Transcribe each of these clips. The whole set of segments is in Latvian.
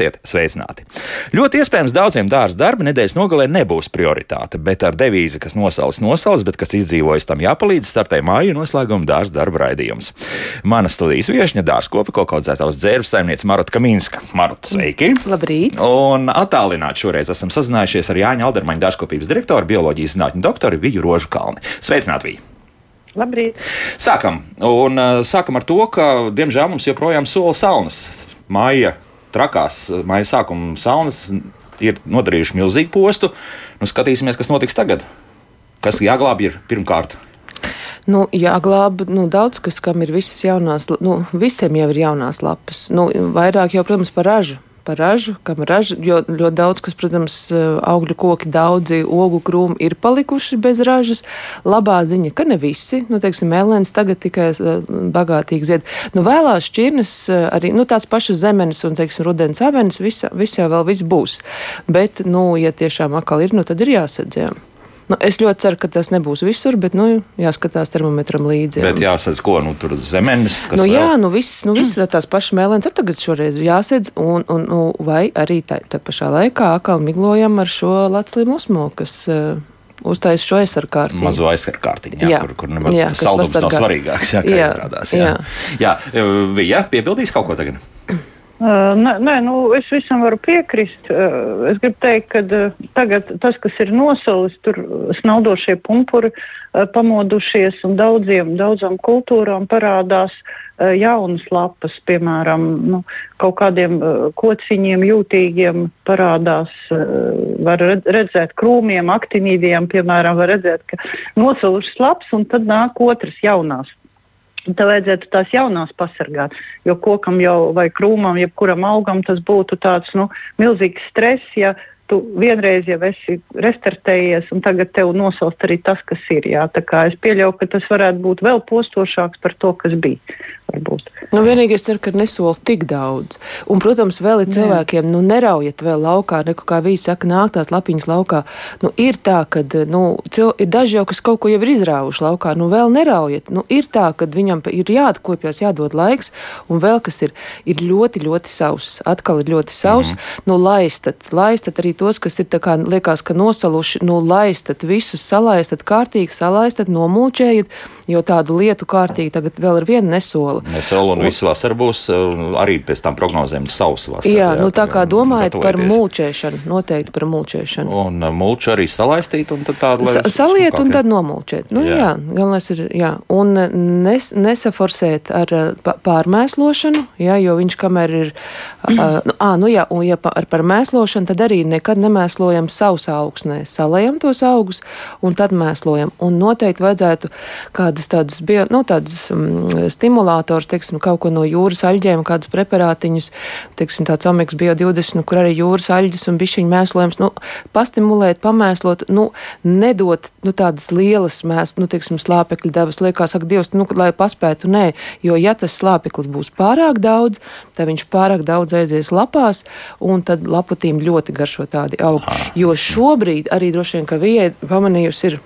Esiet sveicināti! Ļoti iespējams, daudziem dārza darba nedēļas nogalē nebūs prioritāte, bet ar devīzi, kas nosaucas nosaucas, bet kas izdzīvojas tam jāpalīdz, startē māju noslēguma dārza darba raidījums. Mana studijas viesņa dārza kopa kaut kāds savas dzērves saimniece Marta Kaminska. Marta, sveiki! Labrīt! Un attālināti šoreiz esam sazinājušies ar Jāņa Aldermaņa dārzkopības direktoru, bioloģijas zinātņu doktoru Viju Rožu Kalni. Sveicināti! Viju! Labrīt! Sākam. Un, uh, sākam ar to, ka, diemžēl, mums joprojām sola saunas. Māja trakās maija sākuma saunas ir nodarījuši milzīgu postu. Nu, skatīsimies, kas notiks tagad. Kas jāglābj ir pirmkārt. Nu, jāglābj nu, daudz kas, kam ir visas jaunās, nu, visiem jau ir jaunās lapas. Nu, vairāk jau, protams, par ražu par ražu, kam raža, jo ļoti daudz, kas, protams, augļu koki, daudzi ogu krūmi ir palikuši bez ražas. Labā ziņa, ka ne visi, nu, teiksim, mēlēns tagad tikai bagātīgi zied. Nu, vēlās šķirnes arī, nu, tās pašas zemenes un, teiksim, rudens avenes, visa, visa vēl viss būs. Bet, nu, ja tiešām akal ir, nu, tad ir jāsadz, jā. Nu, es ļoti ceru, ka tas nebūs visur, bet nu, jāskatās termometram līdzi. Jā. Bet jāsadz, ko nu, tur zemenes. Nu, jā, vēl? nu viss, nu, viss tās pašas mēlēnas ar tagad šoreiz jāsadz, un, un, nu, vai arī tā, tā pašā laikā akal miglojam ar šo laclīm osmo, kas. Uh, uztaisīt šo aizsargātiņu. Mazo aizsargātiņu, jā, jā. kur, kur nemaz jā, saldums nav svarīgāks. Jā, jā, jā. jā. jā. jā piebildīs kaut ko tagad? Uh, nē, nē nu, es visam varu piekrist. Uh, es gribu teikt, ka uh, tagad tas, kas ir nosalis, tur snaudošie pumpuri pamodušies un daudziem, daudzām kultūrām parādās jaunas lapas, piemēram, nu, kaut kādiem kociņiem, jūtīgiem parādās. Var redzēt krūmiem, aktinīdiem, piemēram, var redzēt, ka nosalušas lapas un tad nāk otras jaunās Tad vajadzētu tās jaunās pasargāt, jo kokam jau vai krūmam, jebkuram augam tas būtu tāds nu, milzīgs stress, ja tu vienreiz jau esi restartējies, un tagad tev nosaukt arī tas, kas ir. Jā. Es pieļauju, ka tas varētu būt vēl postošāks par to, kas bija. Varbūt. Nu, vienīgi es ceru, ka nesola tik daudz. Un, protams, vēl ir cilvēkiem, nu, neraujiet vēl laukā, neko kā viņi saka, nāk tās lapiņas laukā. Nu, ir tā, ka nu, cil, ir daži jau, kas kaut ko jau ir izrāvuši laukā, nu, vēl neraujiet. Nu, ir tā, ka viņam ir jāatkopjas, jādod laiks, un vēl kas ir, ir ļoti, ļoti sauss. Atkal ir ļoti sauss. Mm -hmm. Nu, laistat, laistat arī tos, kas ir tā kā liekas, ka nosaluši, nu, laistat visus, salaistat kārtīgi, salaistat, nomulčējiet, jo tādu lietu kārtīgi tagad vēl ar vienu nesola. Nesola un, un visu vasaru būs arī pēc tam prognozēm savs vasarā. Jā, jā, nu tā kā domājat par mulčēšanu, noteikti par mulčēšanu. Un mulču arī salaistīt un tad tādu Sa saliet un tad nomulčēt. Nu, jā. jā, galvenais ir, jā. Un nes, nesaforsēt ar pārmēslošanu, jā, jo viņš kamēr ir, uh, nu, ā, nu jā, un ja par, par mēslošanu, tad arī nekad nemēslojam sausā augsnē, salējam tos augus un tad mēslojam. Un noteikti vajadzētu kādus tādus, bio, nu, tādus um, stimulātors, teiksim, kaut ko no jūras aļģiem, kādus preparātiņus, teiksim, tāds omeks bio 20, nu, kur arī jūras aļģis un bišķiņu mēslojums, nu, pastimulēt, pamēslot, nu, nedot, nu, tādas lielas mēs, nu, teiksim, slāpekļu devas, liekas, ak, Dievs, nu, lai paspētu, nē, jo ja tas slāpeklis būs pārāk daudz, tad viņš pārāk daudz aizies lapās, un tad laputīm ļoti garšo tādi augi. Ah. Jo šobrīd arī droši vien, ka vieja pamanījusi, ir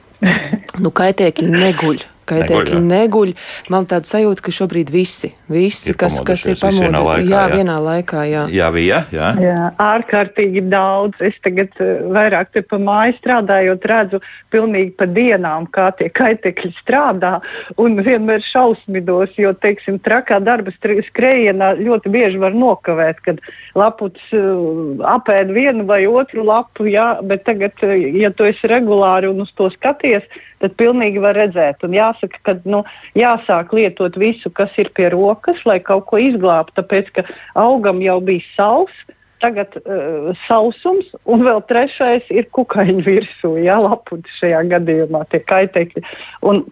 nu, kaitēkļi neguļ kaitēkļi neguļ. neguļ. Man tāda sajūta, ka šobrīd visi, visi ir kas, kas ir pamodušies, jā, jā, vienā laikā. Jā, jā, bija, jā. jā ārkārtīgi daudz. Es tagad eh, vairāk te pa māju strādājot, redzu pilnīgi pa dienām, kā tie kaitēkļi strādā. Un vienmēr šausminos, jo, teiksim, trakā darba skrējienā ļoti bieži var nokavēt, kad laputs uh, apēd vienu vai otru lapu, jā, bet tagad, eh, ja tu esi regulāri un uz to skaties, tad pilnīgi var redzēt. Un jāsaka, ka nu, jāsāk lietot visu, kas ir pie rokas, lai kaut ko izglābtu, tāpēc ka augam jau bija sauss. Tagad uh, sausums, un vēl trešais ir kukaiņu virsū, jā, laputi šajā gadījumā, tie kaitēkļi. Un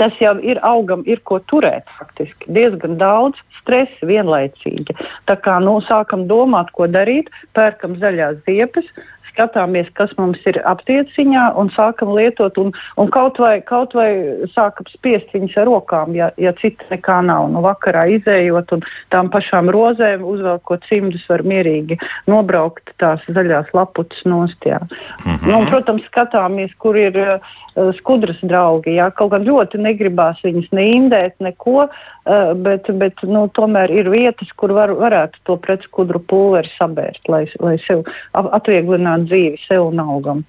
tas jau ir augam, ir ko turēt. Faktiski. Diezgan daudz stresa vienlaicīgi. Tā kā nu, sākam domāt, ko darīt, pērkam zaļās ziepes, skatāmies, kas mums ir aptieciņā un sākam lietot, un, un kaut, vai, kaut vai sākam spiest viņus ar rokām, ja, ja cita nekā nav. Nu, vakarā izējot un tām pašām rozēm uzvelkot cimdus, var mierīgi nobraukt tās zaļās laputas nostjā. Mm -hmm. nu, un, protams, skatāmies, kur ir uh, skudras draugi. Jā. Kaut gan ļoti negribās viņus neindēt, neko, uh, bet, bet nu, tomēr ir vietas, kur var, varētu to pretskudru pulveri sabērt, lai, lai sev atvieglinātu dzīvi sev un augam.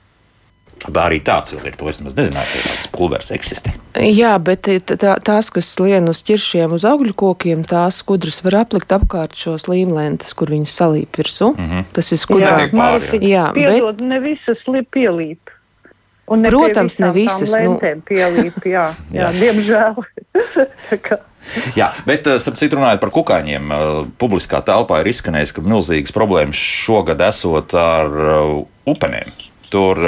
Arī tāds vēl ir. To es nezināju, ka tāds pulveris eksistē. Jā, bet tā, tās, kas lien uz ķiršiem, uz augļu kokiem, tās skudras var aplikt apkārt šos līmlentes, kur viņas salīp virsū. Mm -hmm. Tas ir skudrā. Jā, pāri, jā, piedod, bet... ne visas pielīp. Un ne Protams, ne visas. Nu... Pielīp, jā, jā, jā. diemžēl. Jā, bet eh, starp citu, runājot par kukaiņiem, eh, publiskā telpā ir izskanējis, ka milzīgas problēmas šogad esot ar uh, upenēm tur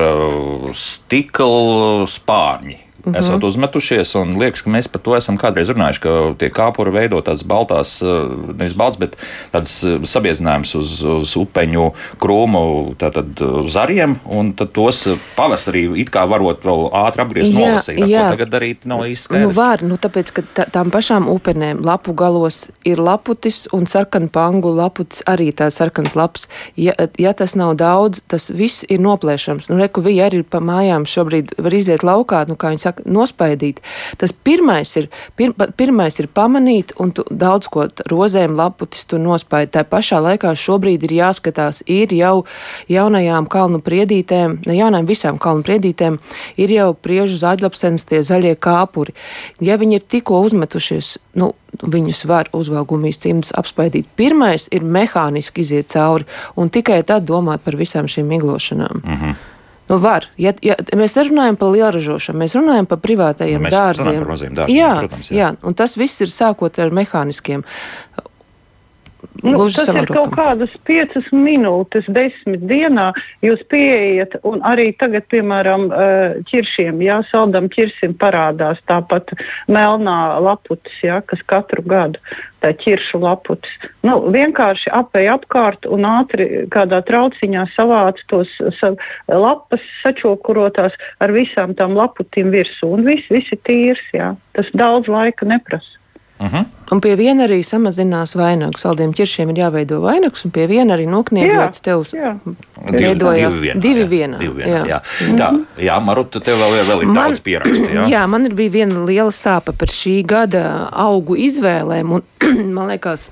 stikla spārņi. Mm -hmm. esat uzmetušies, un liekas, ka mēs par to esam kādreiz runājuši, ka tie kāpuri veido tādas baltās, uh, nevis balts, bet tādas uh, sabiezinājumus uz, uz upeņu krūmu tātad, zariem, un tos pavasarī it kā varot vēl ātri apgriezt nolasīt. Jā, tagad darīt nav īsti skaidrs. Nu var, nu tāpēc, ka tā, tām pašām upenēm lapu galos ir laputis un sarkanu pangu laputis arī tās sarkanas lapas. Ja, ja tas nav daudz, tas viss ir noplēšams. Nu, reku, arī pa mājām šobrīd var iziet laukā, nu, kā viņi saka, saka, nospaidīt. Tas pirmais ir, pir, pirmais ir pamanīt, un tu daudz ko rozēm, laputis tu nospaidi. Tā pašā laikā šobrīd ir jāskatās, ir jau jaunajām kalnu priedītēm, ne jaunajām visām kalnu priedītēm, ir jau priežu zaļlapsenes tie zaļie kāpuri. Ja viņi ir tikko uzmetušies, nu, viņus var uzvalgumīs cimdus apspaidīt. Pirmais ir mehāniski iziet cauri, un tikai tad domāt par visām šīm miglošanām. -hmm. Nu, var. Ja, ja, mēs nerunājam par lielražošanu, mēs runājam par privātajiem nu, dārziem. Par dārziem jā, protams, jā. jā, un tas viss ir sākot ar mehāniskiem. Nu, tas ir kaut kādas piecas minūtes, desmit dienā. Jūs pieejat, un arī tagad, piemēram, eh, ķiršiem, jā, saldam ķirsim parādās tāpat melnā laputis, jā, kas katru gadu tā ķiršu laputis. Nu, vienkārši apēj apkārt un ātri kādā trauciņā savāc tos sa, lapas sačokurotās ar visām tām laputiem virsū, un viss, viss ir tīrs, jā. Tas daudz laika neprasa. Uh mhm. -huh. Un pie viena arī samazinās vainagu. Saldiem ķiršiem ir jāveido vainags, un pie viena arī nokniegot tev veidojās divi, divi vienā. Divi vienā jā. Jā. Jā. Tā, jā, Maruta, tev vēl, vēl ir man, daudz pierakstu. Jā? jā, man ir bija viena liela sāpe par šī gada augu izvēlēm, un man liekas,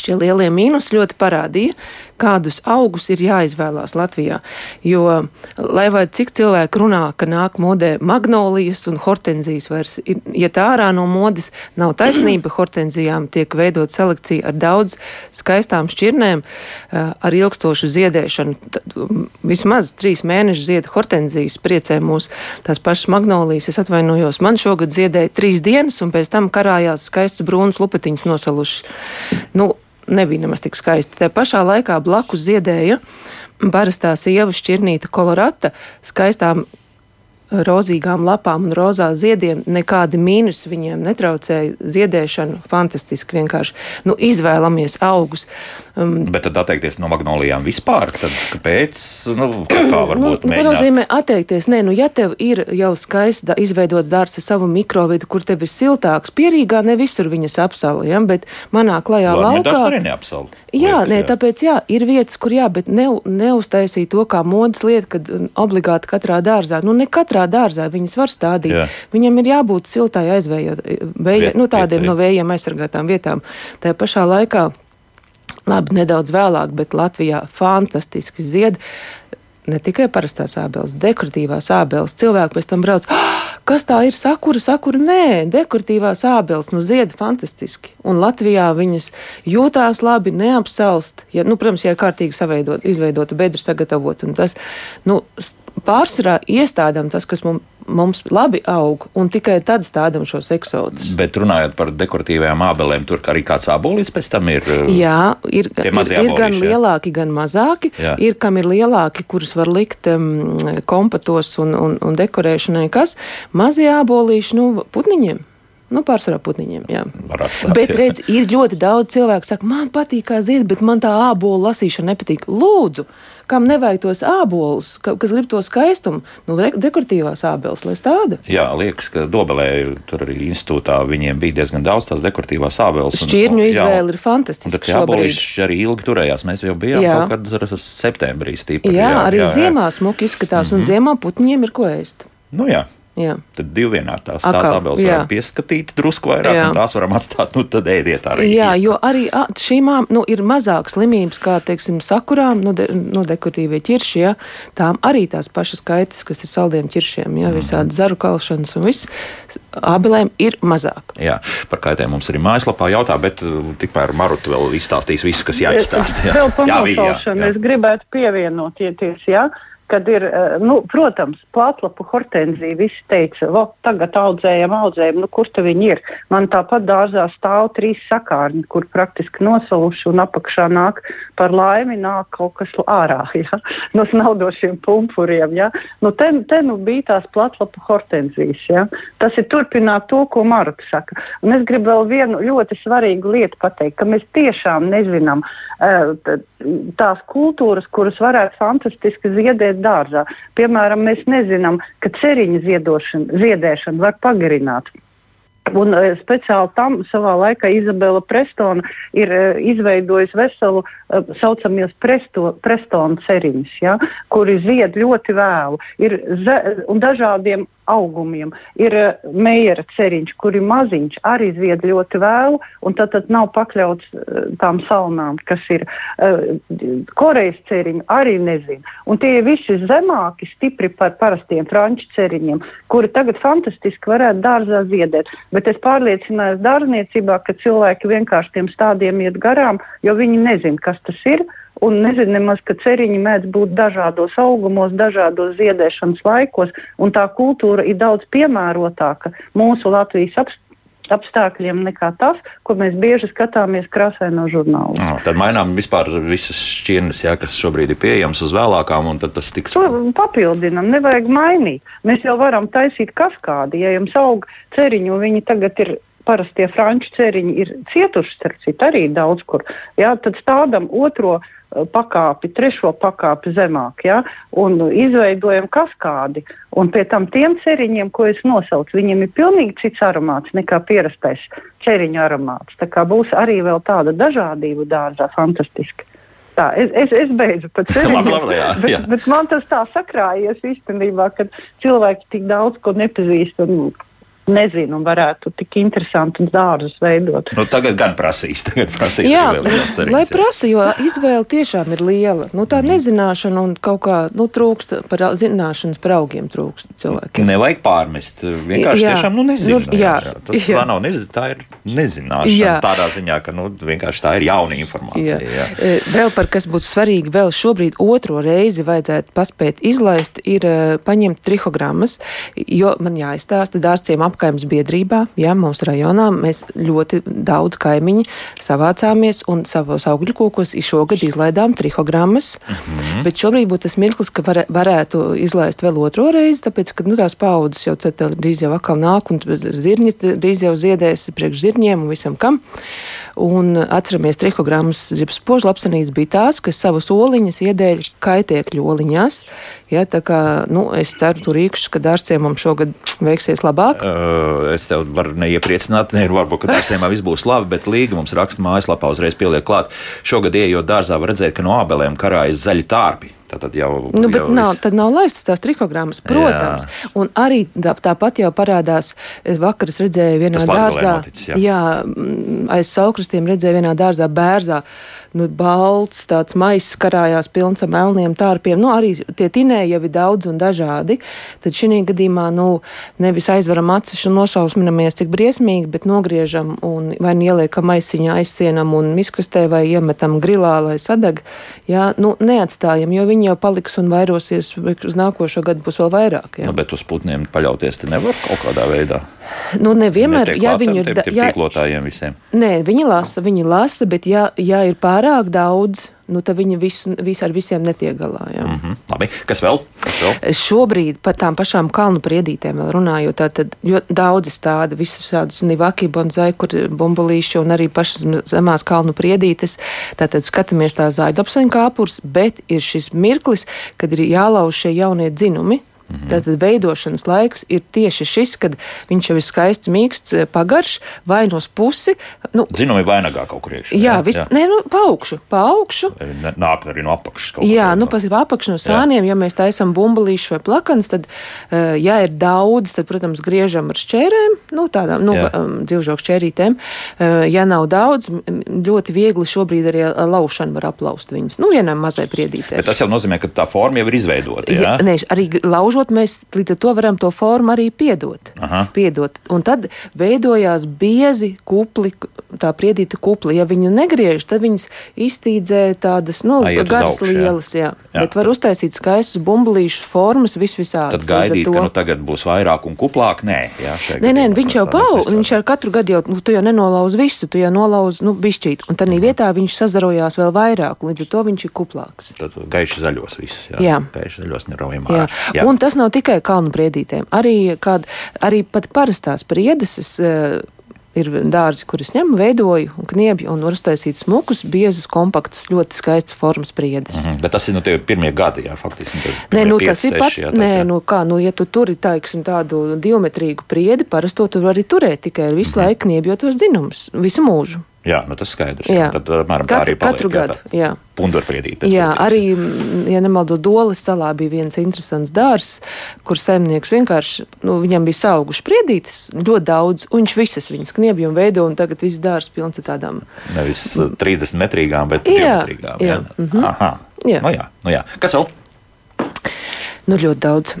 Šie lielie mīnus ļoti parādīja, kādus augus ir jāizvēlās Latvijā. Jo, lai vai cik cilvēki runā, ka nāk modē magnolijas un hortenzijas vairs iet ārā no modes, nav taisnība. Hortenzijām tiek veidot selekcija ar daudz skaistām šķirnēm, eh, ar ilgstošu ziedēšanu. Tad, vismaz trīs mēnešus zied hortenzijas, priecē mūs tās pašas magnolijas. Es atvainojos, man šogad ziedēja trīs dienas, un pēc tam karājās skaistas brūnas lupatiņas nosalušas. Nu, nebija nemaz tik skaisti. Tā pašā laikā blakus ziedēja parastā sieva šķirnīta kolorata, skaistām rozīgām lapām un rozā ziediem, nekādi mīnus viņiem netraucēja ziedēšanu. Fantastiski vienkārši. Nu, izvēlamies augus. Um, Bet tad atteikties no magnolijām vispār? Tad kāpēc? Nu, kā varbūt nu, nu, nozīmē atteikties? Nē, nu, ja tev ir jau skaists izveidots dārsts ar savu mikrovidu, kur tev ir siltāks, pierīgā ne visur viņas apsala, ja? bet manā klajā Labi, laukā. arī neapsala. Jā, liekas, nē, jā. tāpēc jā, ir vietas, kur jā, bet ne, neuztaisīt to kā modas lietu, kad obligāti katrā dārzā. Nu, ne katrā dārzā viņas var stādīt. Jā. Viņam ir jābūt siltai aizvējot, vēja, nu, tādiem vieta, no vējiem aizsargātām vietām. Tajā pašā laikā Labi, nedaudz vēlāk, bet Latvijā fantastiski zied. Ne tikai parastās ābeles, dekoratīvās ābeles. Cilvēki pēc tam brauc, ah, kas tā ir sakura, sakura. Nē, dekoratīvās ābeles, nu, zied fantastiski. Un Latvijā viņas jūtās labi, neapsalst. Ja, nu, protams, ja kārtīgi saveidot, izveidota bedra sagatavot, un tas, nu, pārsvarā iestādām tas, kas mums, mums labi aug, un tikai tad stādām šos eksotus. Bet runājot par dekoratīvajām ābelēm, tur arī kāds ābolis pēc tam ir. Jā, ir, ir, ir gan jā. lielāki, gan mazāki. Jā. Ir kam ir lielāki, kurus var likt um, kompatos un, un, un dekorēšanai, kas mazie ābolīši, nu, putniņiem. Nu, pārsvarā putniņiem. Jā. Var atstāt, Bet jā. redz, ir ļoti daudz cilvēku, kas saka, man patīk, kā zied, bet man tā ābolu lasīšana nepatīk. Lūdzu, kam nevajag tos ābolus, ka- kas grib to skaistumu, nu, dekoratīvās ābeles, lai stāda. Jā, liekas, ka Dobelē tur arī institūtā viņiem bija diezgan daudz tās dekoratīvās ābeles. un- Šķirņu jā, izvēle ir fantastiska. tad abolīši arī ilgi turējās. Mēs jau bijām Jā. kaut kad septembrī stīpri. Jā, arī jā, ziemā smuki izskatās, Mhm. un ziemā putniņiem ir ko ēst. Nu jā. Jā. Tad divi vienā tās, abeles jā. varam pieskatīt drusku vairāk, Jā. un tās varam atstāt. Nu, tad ēdiet arī. Jā, jo arī šīm nu, ir mazāk slimības, kā teiksim, sakurām, nu, de, nu, dekoratīvie ķirši. Ja, tām arī tās pašas kaitas, kas ir saldiem ķiršiem, ja, visādi zaru kalšanas un viss. Abelēm ir mazāk. Jā, par kaitēm mums arī mājaslapā jautā, bet uh, tikmēr Maruta vēl izstāstīs visu, kas jāizstāsta. Jā, Vēl par Jā, jā, jā. es gribētu pievienoties. Ja? Kad ir, eh, nu, protams, plātlapu hortenzija, visi teica, ka tagad audzējam, audzējam, nu, kur tad viņi ir. Man tāpat dārzā stāv trīs sakārņi, kur praktiski nosaluši un apakšā nāk par laimi nāk kaut kas ārā ja? no snaudošiem pumpuriem. Ja? Nu, te, te nu bija tās plātlapu hortenzijas. Ja? Tas ir turpināt to, ko Marta saka. Un es gribu vēl vienu ļoti svarīgu lietu pateikt, ka mēs tiešām nezinām t- tās kultūras, kuras varētu fantastiski ziedēt dārzā. Piemēram, mēs nezinām, ka ceriņa ziedēšana var pagarināt. Un e, speciāli tam savā laikā Izabela Prestona ir e, izveidojusi veselu e, saucamies presto, prestona ceriņus, ja, kuri zied ļoti vēlu. Ir ze, un dažādiem augumiem. Ir e, meijera ceriņš, kur ir maziņš, arī zied ļoti vēlu, un tad, tad nav pakļauts e, tām salnām, kas ir e, Korejas ceriņi, arī nezinu. Un tie ir visi zemāki, stipri par parastiem franču ceriņiem, kuri tagad fantastiski varētu dārzā ziedēt. Bet es pārliecinājos dārzniecībā, ka cilvēki vienkārši tiem stādiem iet garām, jo viņi nezina, kas tas ir. Un nezinu nemaz, ka ceriņi mēdz būt dažādos augumos, dažādos ziedēšanas laikos, un tā kultūra ir daudz piemērotāka mūsu Latvijas apstākļiem apstākļiem nekā tas, ko mēs bieži skatāmies krāsaino žurnālu. Ah, Tad mainām vispār visas šķirnes, jā, kas šobrīd ir pieejamas uz vēlākām, un tas tiks. To papildinām, nevajag mainīt. Mēs jau varam taisīt kaskādi. Ja jums aug ceriņi, un viņi tagad ir parastie franču ceriņi, ir cietuši, starp citu, arī daudz kur. Jā, tad stādām otro eh, pakāpi, trešo pakāpi zemāk, ja, un izveidojam kaskādi. Un pie tam tiem ceriņiem, ko es nosaucu, viņiem ir pilnīgi cits aromāts nekā pierastais ceriņu aromāts. Tā kā būs arī vēl tāda dažādība dārzā, fantastiski. Tā, es, es, es beidzu par jā, bet, bet man tas tā sakrājies īstenībā, ka cilvēki tik daudz ko nepazīst un nezinu, un varētu tik interesantus dārzus veidot. Nu, tagad gan prasīs. Tagad prasīs Jā, arī lai jā. prasa, jo izvēle tiešām ir liela. Nu, tā nezināšana un kaut kā nu, trūkst par zināšanas par augiem trūkst cilvēkiem. Nevajag pārmest. Vienkārši Jā. tiešām nu, nezinu. Nu, jā. Tas Jā. tā nav nezi, tā ir nezināšana. Jā. Tādā ziņā, ka nu, vienkārši tā ir jauna informācija. Jā. Jā. E, Vēl par kas būtu svarīgi, vēl šobrīd otro reizi vajadzētu paspēt izlaist, ir e, paņemt trihogrammas, jo man jāizstāsta dārzciem apkaimes biedrībā, jā, mūsu rajonā mēs ļoti daudz kaimiņi savācāmies un savos augļu kokos šogad izlaidām trihogrammas, Mhm. bet šobrīd būtu tas mirklis, ka var, varētu izlaist vēl otro reizi, tāpēc, ka nu, tās paudzes jau tad drīz jau atkal nāk un zirņi drīz jau ziedēs priekš zirņiem un visam kam. Un atceramies, trihogrammas zipas požlapsenītes bija tās, kas savus oliņas iedēļ kaitiekļu oliņās. Ja, tā kā, nu, es ceru, tur rīkšs, ka dārstiem mums šogad veiksies labāk. Uh, es tev varu neiepriecināt, ne, varbūt, ka dārziem viss būs labi, bet Līga mums raksta mājaslapā uzreiz pieliek klāt. Šogad, ieejot dārzā, var redzēt, ka no ābelēm karājas zaļi tārpi. Tātad jau, Nu, bet jau nav, tad nav laistas tās trikogrammas, protams. Jā. Un arī tā, tāpat jau parādās, vakar es redzēju vienā dārzā, noticis, jā. jā, mm, aiz saukristiem redzēju vienā dārzā bērzā, nu, balts, tāds maiss karājās pilns ar melniem tārpiem. Nu, arī tie tinēji jau ir daudz un dažādi. Tad šī gadījumā, nu, nevis aizveram acis un nošausminamies, cik briesmīgi, bet nogriežam un vai nu ieliekam maisiņā aizsienam un miskastē vai iemetam grilā, lai sadeg. Jā, nu, neatstājam, jo viņi jau paliks un vairosies uz nākošo gadu būs vēl vairāk. Jā. Nu, bet uz putniem paļauties te nevar kaut kādā veidā. Nu, nevienmēr, ja viņi ir, tiem- tiem ja, tīklotājiem visiem. nē, viņi lasa, viņi lasa, bet ja, ja ir pārāk daudz, nu, tad viņi visu, visu ar visiem netiek galā. Jā. Mm. Mhm. Labi, kas vēl? Kas vēl? Šobrīd par tām pašām kalnu priedītēm vēl runājot, tad ļoti daudz tādu visu šādus nivaki, bonzai, kur bumbulīši un arī pašas zemās kalnu priedītes. Tātad skatāmies tā zaidapsaņu kāpurs, bet ir šis mirklis, kad ir jālauž šie jaunie dzinumi. Tātad veidošanas laiks ir tieši šis, kad viņš jau ir skaists, mīksts, pagaršs, vainos pusi. Nu, Zinumi vainagā kaut kur iekšā. jā, viss, nē, nu, pa augšu, pa augšu. Nāk arī no apakšas Jā, nu, pas apakšu no sāniem, ja mēs taisām bumbulīšu vai plakans, tad, uh, ja ir daudz, tad, protams, griežam ar šķērēm, nu, tādām, nu, Jā. um, dzīvžoku šķērītēm. Uh, ja nav daudz, ļoti viegli šobrīd arī ar laušanu var aplaust viņus. Nu, vienam mazai priedītē. Bet tas jau nozīmē, ka tā forma jau ir izveidota. Jā, Ja, nē, arī g- laužot, mēs līdz ar to varam to formu arī piedot. Aha. piedot. Un tad veidojās biezi kupli, tā priedīta kupla. Ja viņu negriež, tad viņas iztīdzē tādas nu, uz garas augšu, lielas. Jā. Jā, Bet var uztaisīt skaistus bumbulīšus, formas, vis visādi. Tad gaidīt, ka nu, tagad būs vairāk un kuplāk. Nē, jā, Nē, nē, viņš jau pau, viņš ar katru gadu jau, nu, tu jau nenolauz visu, tu jau nolauz, nu, bišķīt, un tad vietā viņš sazarojās vēl vairāk, līdz ar to viņš ir kuplāks. Tad gaiši zaļos visus. Jā, Jā. gaiši zaļos neraujam. Jā. Jā. Un tas nav tikai kalnu priedītēm. Arī, kād, arī pat parastās priedes es, uh, ir dārzi, kurus ņemu, veidoju un kniebju un var uztaisīt smukus, biezus, kompaktus, ļoti skaistus formas priedes. Mhm, Bet tas ir nu, tie pirmie gadi, jā, faktiski. nu, tas Nē, nu, pieci, tas ir seši, pats. jā, nē, tāds, jā. nu, kā, nu, ja tu turi taiksim, tādu diametrīgu priedi, parasti to tu vari turēt tikai ar Mhm. visu laiku kniebjot tos dzinumus, visu mūžu. Jā, nu, tas skaidrs. Jā. Tad, apmēram, tā Katru- arī paliek, katru gadu, jā. Pundurpriedīt. Jā, arī, mm, ja nemaldos, Dolas salā bija viens interesants dārzs, kur saimnieks vienkārši, nu, viņam bija auguši priedītes ļoti daudz, un viņš visas viņas kniebja un veido, un tagad viss dārzs pilns ar tādām. Nevis uh, 30 metrīgām, bet Jā, diametrīgām. jā, mhm. Aha. Jā. Nu, jā, nu, jā. Kas vēl? Nu, ļoti daudz.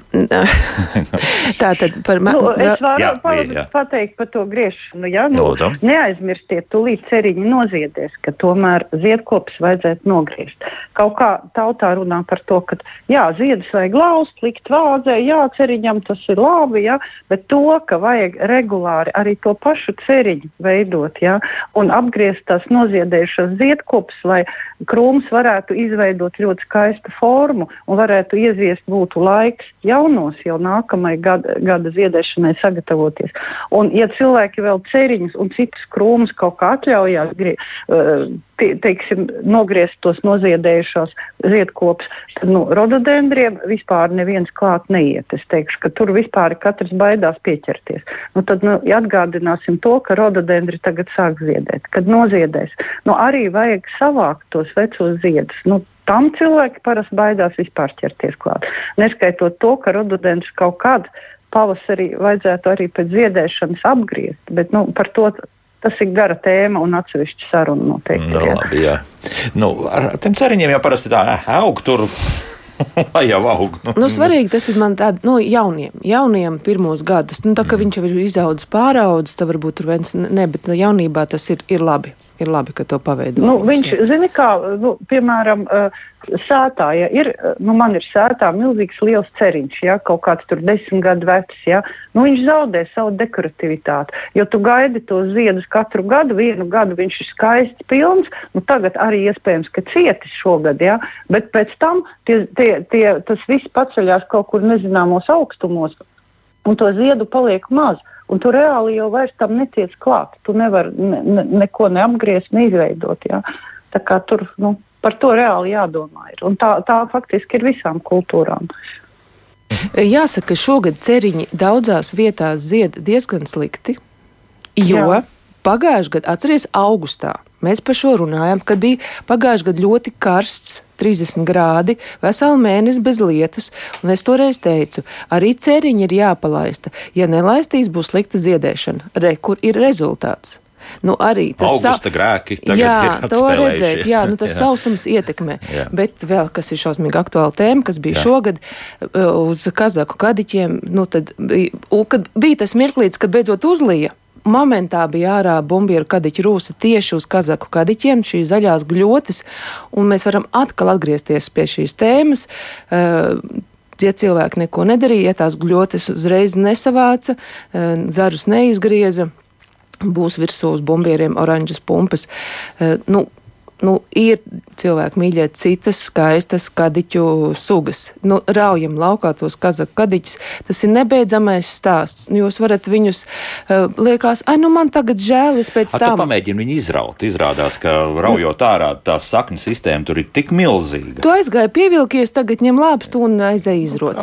Tā tad par Nu, es varu Jā, pa, jā. pateikt par to griešanu. Ja? Nu, Lūdzu. neaizmirstiet, tūlīt ceriņi noziedies, ka tomēr ziedkopus vajadzētu nogriezt. Kaut kā tautā runā par to, ka jā, ziedus vajag lauzt, likt vāzē, jā, ceriņam tas ir labi, jā, bet to, ka vajag regulāri arī to pašu ceriņu veidot jā, un apgriezt tās noziedējušās ziedkopus, lai krūms varētu izveidot ļoti skaistu formu un varētu ieviest būtu laiks jaunos, jau nākamajai gada, gada ziedēšanai sagatavoties. Un, ja cilvēki vēl ceriņus un citus krūmus kaut kā atļaujās grie, uh, te, teiksim, nogriezt tos noziedējušos ziedkopus, tad nu, rododendriem vispār neviens klāt neiet. Es teikšu, ka tur vispār katrs baidās pieķerties. Nu, tad nu, atgādināsim to, ka rododendri tagad sāk ziedēt, kad noziedēs. Nu, arī vajag savākt tos vecos ziedus. Nu, Tam cilvēki parasti baidās vispār ķerties klāt. Neskaitot to, ka rododendrs kaut kad pavasarī vajadzētu arī pēc ziedēšanas apgriezt. Bet, nu, par to tas ir gara tēma un atsevišķa saruna noteikti. Nu, jā. labi, jā. Nu, ar, tiem ceriņiem jau parasti tā eh, aug tur. Lai jau aug. Nu, svarīgi tas ir man tādi nu, jauniem, jauniem pirmos gadus. Nu, tā kā viņš jau ir izaudzis pāraudzis, tad varbūt tur viens ne, bet jaunībā tas ir, ir labi. Ir labi, ka to paveido. Nu, viņš, zini, kā, nu, piemēram, uh, sētā, ja ir, uh, nu, man ir sētā milzīgs liels ceriņš, ja kaut kāds tur desmit gadu vecs, ja, nu, viņš zaudē savu dekorativitāti. Jo tu gaidi tos ziedus katru gadu, vienu gadu viņš ir skaists, pilns, nu, tagad arī iespējams, ka cietis šogad, ja, bet pēc tam tie, tie, tie, tas viss paceļās kaut kur nezināmos augstumos, un to ziedu paliek maz. Un tu reāli jau vairs tam netiec klāt. Tu nevari ne, ne, neko neapgriezt, neizveidot. Ja? Tā kā tur nu, par to reāli jādomā. Ir. Un tā, tā faktiski ir visām kultūrām. Jāsaka, ka šogad ceriņi daudzās vietās zied diezgan slikti, jo Jā. pagājušajā gadā, atcerieties, augustā mēs par šo runājām, kad bija pagājušajā gadā ļoti karsts. 30 grādi, veselu mēnesi bez lietus, un es toreiz teicu, arī ceriņi ir jāpalaista. Ja nelaistīs, būs slikta ziedēšana. Re, kur ir rezultāts? Nu, arī tas Augusta grēki tagad jā, to redzēt. Jā, nu, tas Jā. sausums ietekmē. Jā. Bet vēl kas ir šausmīgi aktuāla tēma, kas bija Jā. šogad uh, uz kazaku kadiķiem, nu, tad bija, kad bija tas mirklīts, kad beidzot uzlīja. Momentā bija ārā bumbieru kadiķu rūsa tieši uz kazaku kadiķiem, šīs zaļās gļotis, un mēs varam atkal atgriezties pie šīs tēmas. Tie cilvēki neko nedarīja, ja tās gļotes uzreiz nesavāca, zarus neizgrieza būs virsū uz bumbieriem oranžas pumpas. Nu, nu, ir cilvēki mīļie citas skaistas kadiķu sugas. Nu, raujam laukā tos kazaku kadiķus. Tas ir nebeidzamais stāsts. Nu, jūs varat viņus, uh, liekas, ai, nu man tagad žēl, es pēc tam. Pamēģinu viņu izraut. Izrādās, ka raujot ārā tā sakņu sistēma tur ir tik milzīga. Tu aizgāji pievilkies, tagad ņem lāpstu un aizēj izrot.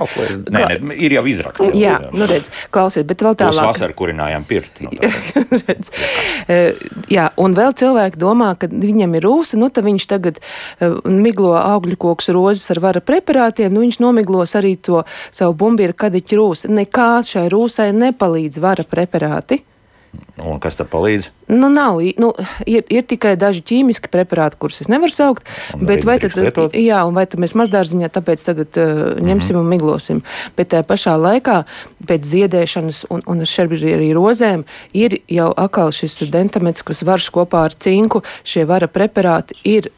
Nē, nē, ir jau izrakts. Jā, jā, nu redz, klausiet, bet vēl tālāk. Mēs vasarā kurinājām pirti. No redz, uh, jā, un vēl cilvēki domā, ka viņam ir rūs rūsa, nu tad viņš tagad uh, miglo augļu kokus rozes ar vara preparātiem, nu viņš nomiglos arī to savu bumbieru kadiķu rūsu. Nekā šai rūsai nepalīdz vara preparāti. Un kas tam palīdz? Nu, nav. Nu, ir, ir tikai daži ķīmiski preparāti, kurus es nevaru saukt. Bet vai tad, lietot? jā, vai tad mēs mazdārziņā tāpēc tagad uh, ņemsim mm -hmm. un miglosim. Bet tajā pašā laikā pēc ziedēšanas un, un šeit arī rozēm ir jau atkal šis dentamets, kas varš kopā ar cinku. Šie vara preparāti ir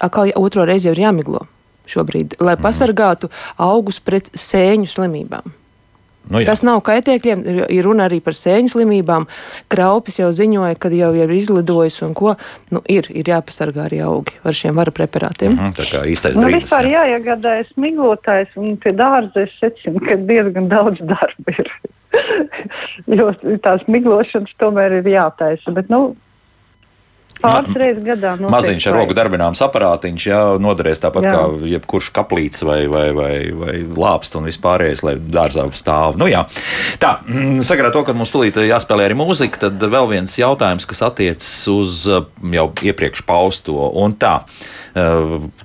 atkal otro reizi jau ir jāmiglo šobrīd, lai mm pasargātu augus pret sēņu slimībām. Nu, jā. Tas nav kaitēkļiem, ir runa arī par sēņu slimībām. Kraupis jau ziņoja, ka jau ir izlidojis un ko. Nu, ir, ir jāpasargā arī augi ar šiem vara preparātiem. Mm -hmm, tā kā īstais nu, brīdis. Vispār jāiegādājas miglotājs un pie dārza es secinu, ka diezgan daudz darba ir. jo tās miglošanas tomēr ir jātaisa. Bet, nu, Pāris reizes gadā. Maziņš ar roku darbināms aparātiņš, jā, noderēs tāpat jā. kā jebkurš kaplīts vai, vai, vai, vai lāpst un vispārējais, lai dārzā stāv. Nu, jā. Tā, mm, sakarā to, ka mums tulīt jāspēlē arī mūzika, tad vēl viens jautājums, kas attiecas uz jau iepriekš pausto. Un tā,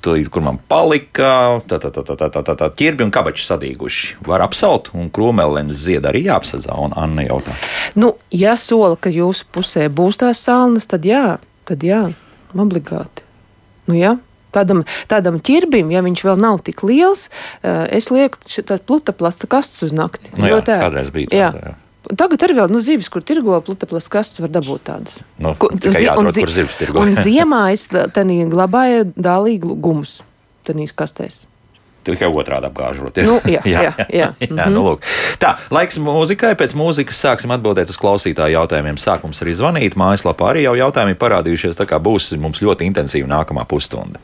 tulīt, kur man palika, tā, tā, tā, tā, tā, tā, tā ķirbi un kabači sadīguši. Var apsalt un krūmelēnas zied arī jāapsadzā, un Anna jautā. Nu, ja sola, ka jūsu pusē būs tās salnas, tad jā tad jā, obligāti. Nu, jā. Tādam, tādam ķirbim, ja viņš vēl nav tik liels, eh, es lieku tādu plutaplasta kastes uz nakti. Nu, jā, kādreiz bija tāda. Jā. Tagad arī vēl nu, zivis, kur tirgo plutaplasta kastes, var dabūt tādas. Nu, Ko, zi jāatrod, un, zi kur zivis tirgo. un ziemā es glabāju dālīgu gumus tenīs kastēs tikai otrādi apgāžot. Nu, jā, jā, jā, jā. jā mm -hmm. nu, lūk. Tā, laiks mūzikai. Pēc mūzikas sāksim atbildēt uz klausītāju jautājumiem. Sākums arī zvanīt. Mājaslapā arī jau jautājumi parādījušies. Tā kā būs mums ļoti intensīva nākamā pusstunda.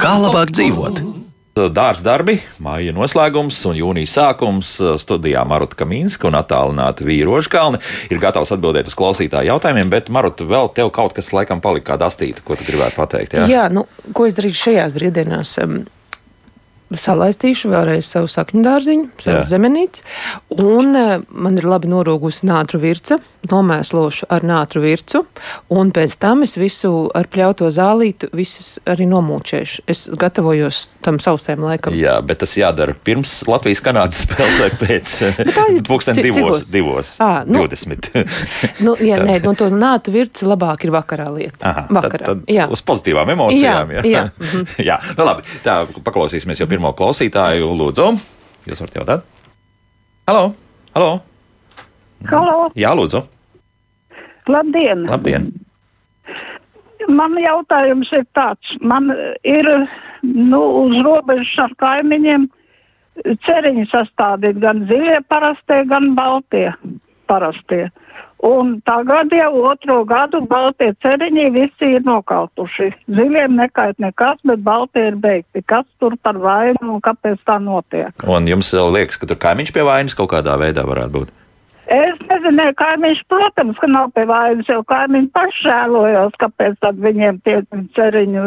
Kā labāk dzīvot? Dārza darbi, māja noslēgums un jūnijas sākums studijā Maruta Kaminska un attālināta Vīroža Kalni ir gatavs atbildēt uz klausītāju jautājumiem, bet Maruta, vēl tev kaut kas laikam palika kāda astīta, ko tu gribētu pateikt. Jā, jā nu, ko es darīšu šajās brīvdienās? Salaistīšu vēlreiz savu sakņu dārziņu, savu zemenīti, un uh, man ir labi norūgusi nātru virca, nomēslošu ar nātru vircu, un pēc tam es visu ar pļauto zālītu visas arī nomūčēšu. Es gatavojos tam sausēm laikam. Jā, bet tas jādara pirms Latvijas-Kanādas spēles vai pēc pulksten divos, divos, à, nu, 20. nu, jā, nē, no to nātu virci labāk ir vakarā lieta. Aha, vakarā, tad, tad uz pozitīvām emocijām. Jā, jā. jā. jā. nu labi, tā paklausīsimies jau pirms pirmo klausītāju. Lūdzu, jūs varat jautāt? Halo! Halo! Halo. Jā, lūdzu! Labdien! Labdien. Man jautājums ir tāds, man ir nu, uz robežas ar kaimiņiem ceriņi sastādīti gan zilie parastie, gan baltie parastie. Un tagad jau otro gadu baltie ceriņi visi ir nokautuši. Ziliem nekait nekas, bet baltie ir beigti. Kas tur par vainu un kāpēc tā notiek? Un jums liekas, ka tur kaimiņš pie vainas kaut kādā veidā varētu būt? Es nezinu, kaimiņš, protams, ka nav pie vainas, jo kaimiņš paši žēlojās, kāpēc viņiem tie ceriņi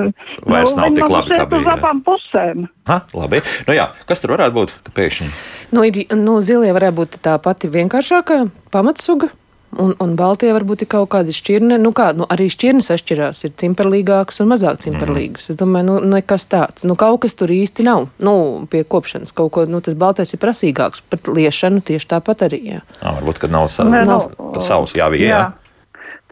vairs nu, nav tik labi. Tas uz abām pusēm. Ha, labi. Nu jā, kas tur varētu būt? Pēkšņi. Nu, ir, nu, zilie varētu būt tā pati vienkāršākā pamatsuga. Un, un Baltijā varbūt ir kaut kāda šķirne. Nu, kā, nu, arī šķirnes atšķirās. Ir cimperlīgākas un mazāk cimperlīgas. Mm. Es domāju, nu, nekas tāds. Nu, kaut kas tur īsti nav. Nu, pie kopšanas kaut ko, nu, tas Baltais ir prasīgāks. Pat liešanu tieši tāpat arī. Jā. À, varbūt, kad nav savs. Nav, nav savs jāvija. Jā. jā.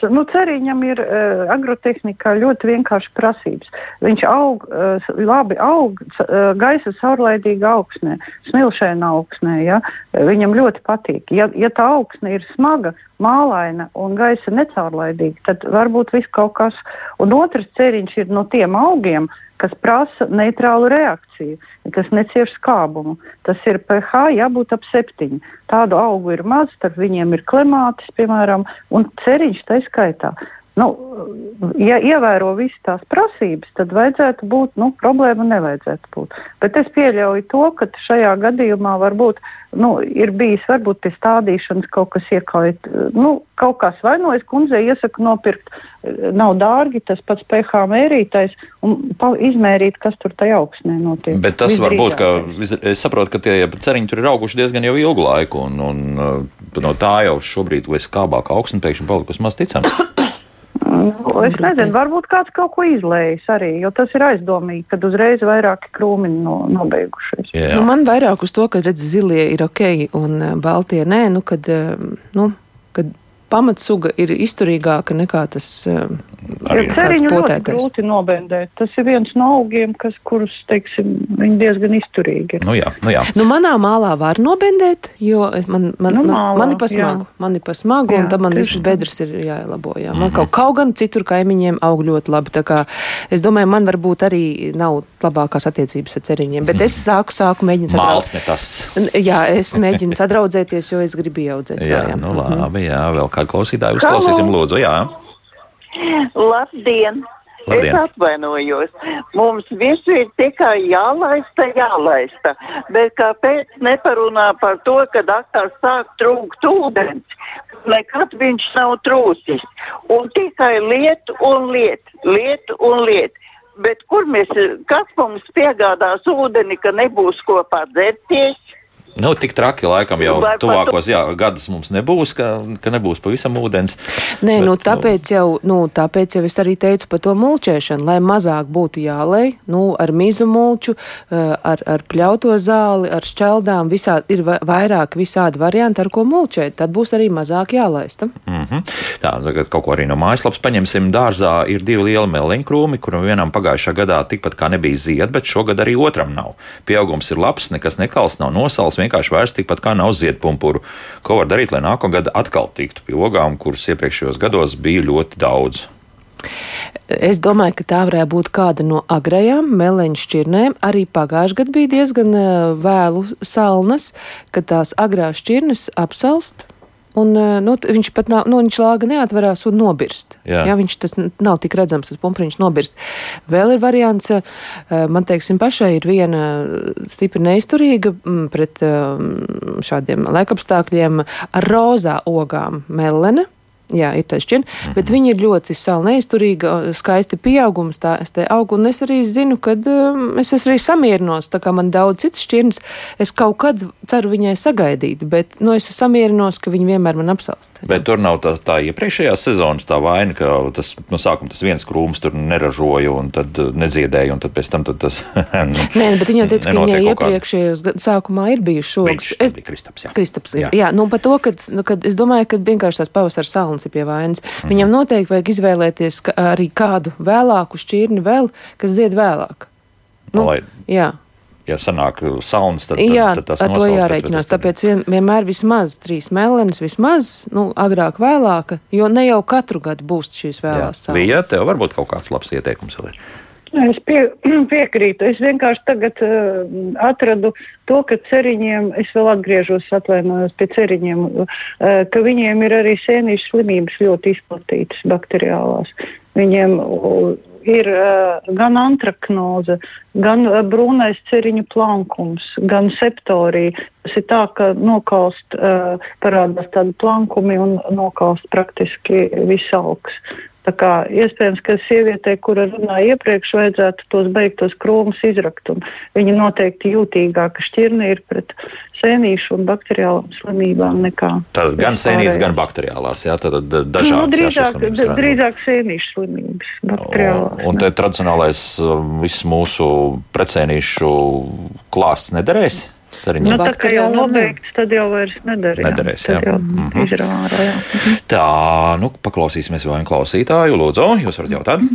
Nu, Ceriņam ir uh, agrotehnikā ļoti vienkārši prasības. Viņš aug, uh, labi aug uh, gaisa caurlaidīga augsnē, smilšaina augsnē. Ja? Viņam ļoti patīk. Ja, ja tā augsne ir smaga, mālaina un gaisa necaurlaidīga, tad varbūt viss kaut kas. Un otrs ceriņš ir no tiem augiem, kas prasa neitrālu reakciju, kas necieš skābumu. Tas ir pH jābūt ap septiņi. Tādu augu ir maz, starp viņiem ir klimātis, piemēram, un ceriņš tā skaitā. Nu, ja ievēro visas tās prasības, tad vajadzētu būt, nu, problēma nevajadzētu būt. Bet es pieļauju to, ka šajā gadījumā varbūt nu, ir bijis varbūt pie stādīšanas kaut kas iekājis. Nu, kaut kas vainojas, kundze iesaka nopirkt, nav dārgi, tas pats pH mērītājs un izmērīt, kas tur tajā augsnē notiek. Bet tas var būt, ka es saprotu, ka tie ceriņi tur ir auguši diezgan jau ilgu laiku, un, un uh, no tā jau šobrīd ir skābāka augsne pēkšņi palikusi maz ticama. Nu, es nezinu, varbūt kāds kaut ko izlējis arī, jo tas ir aizdomīgi, kad uzreiz vairāki krūmiņi no, nobeigušies. Jā. Nu, man vairāk uz to, ka redz, zilie ir ok un eh, baltie nē, nu, kad, eh, nu, kad pamatsuga ir izturīgāka nekā tas uh, ceriņu ļoti grūti nobendēt. Tas ir viens no augiem, kas, kurus, teiksim, viņi diezgan izturīgi. Nu jā, nu jā. Nu, manā mālā var nobendēt, jo man, man, nu, mālā, man, man ir pasmagu, jā. man ir pasmagu, jā, un tam man visas bedres ir jāielabo. Jā. Man mm -hmm. kaut, kaut gan citur kaimiņiem aug ļoti labi. Tā kā es domāju, man varbūt arī nav labākās attiecības ar ceriņiem, bet es sāku, sāku mēģināt sadraudzēties. Jā, es mēģinu sadraudzēties, jo es gribu ieaudzēt. Jā, jā. Nu, labi, jā, vēl kā kādu klausītāju uzklausīsim, lūdzu. Jā. Labdien! Labdien. Es atvainojos. Mums visu ir tikai jālaista, jālaista. Bet kāpēc neparunā par to, ka atkal sāk trūkt ūdens? Nekad viņš nav trūcis. Un tikai liet un liet, liet un liet. Bet kur mēs, kas mums piegādās ūdeni, ka nebūs ko padzerties? Nu, tik traki laikam jau Vai tuvākos jā, gadus mums nebūs, ka, ka nebūs pavisam ūdens. Nē, bet, nu, tāpēc, nu... Jau, nu, tāpēc jau es arī teicu par to mulčēšanu, lai mazāk būtu jālej, nu, ar mizu mulču, eh, ar, ar pļauto zāli, ar šķeldām, visā, ir vairāk visādi varianti, ar ko mulčēt, tad būs arī mazāk jālaista. Mm -hmm. Tā, tagad kaut ko arī no mājaslapas paņemsim. Dārzā ir divi lieli meliņkrūmi, kuram vienam pagājušā gadā tikpat kā nebija zied, bet šogad arī otram nav. Pieaugums ir labs, nekas nekals, nav nosals vienkārši vairs tikpat kā nav ziedpumpuru. Ko var darīt, lai nākamgad atkal tiktu pie ogām, kuras iepriekšējos gados bija ļoti daudz? Es domāju, ka tā varētu būt kāda no agrajām meleņu šķirnēm. Arī pagājušajā gadā bija diezgan eh, vēlu salnas, kad tās agrās šķirnes apsalst. Un, eh, nu, viņš pat nav, nu, viņš lāga neatverās un nobirst. Jā. Jā, viņš tas nav tik redzams, tas pumpriņš nobirst. Vēl ir variants, eh, man teiksim, pašai ir viena stipri neizturīga pret mm, šādiem laikapstākļiem ar rozā ogām melene. Jā, ir taču, mm -hmm. bet viņi ir ļoti sāli neizturīgi, skaisti pieaugums, tā es te augu, un es arī zinu, ka um, es arī samierinos, tā kā man daudz citas šķirnes, es kaut kad ceru viņai sagaidīt, bet, nu, es samierinos, ka viņi vienmēr man apsalst. Jā. Bet tur nav tā, tā iepriekšējās sezonas tā vaina, ka tas, no sākuma tas viens krūms tur neražoja un tad uh, nedziedēja, un tad pēc tam tad tas. Nē, bet viņa teica, ka viņai iepriekšējos sākumā ir bijuši šoks. Es, Kristaps, jā. Kristaps, jā. jā, nu, par to, ka, nu, kad es domāju, ka vienkārši tās pavasara salnas bērns ir pie vainas. Mhm. Viņam noteikti vajag izvēlēties arī kādu vēlāku šķirni vēl, kas zied vēlāk. Nu, Lai... Jā ja sanāk saunas, tad, tad, Jā, tad tas ar to jārēķinās. Tāpēc vien, vienmēr vismaz trīs melenes, vismaz, nu, agrāk, vēlāk, jo ne jau katru gadu būs šīs vēlās saunas. Bija, tev varbūt kaut kāds labs ieteikums vēl ir. Es pie, piekrītu. Es vienkārši tagad uh, atradu to, ka ceriņiem, es vēl atgriežos, atvainojos pie ceriņiem, uh, ka viņiem ir arī sēnīšu slimības ļoti izplatītas bakteriālās. Viņiem uh, ir uh, gan antraknoze, gan uh, brūnais ceriņu plankums, gan septorija. Tas ir tā, ka nokalst, uh, parādās tādi plankumi un nokalst praktiski viss augs. Tā kā iespējams, ka sievietei, kura runāja iepriekš, vajadzētu tos beigtos krūmus izrakt. Viņa noteikti jūtīgāka šķirne ir pret sēnīšu un bakteriālām slimībām nekā. Tad gan sēnītas, gan bakteriālās, jā, tad dažādas. Nu, drīzāk, jā, drīzāk sēnīšu slimības. Un, un te tradicionālais um, viss mūsu pretsēnīšu klāsts nederēs? Ceriņiem. Nu, tā kā jau nobeigts, tad jau vairs nedarīs. Nedarīs, jā. Jau mm -hmm. izrāra, jā. Tā, nu, paklausīsimies vēl vienu klausītāju. Lūdzu, jūs varat jautāt?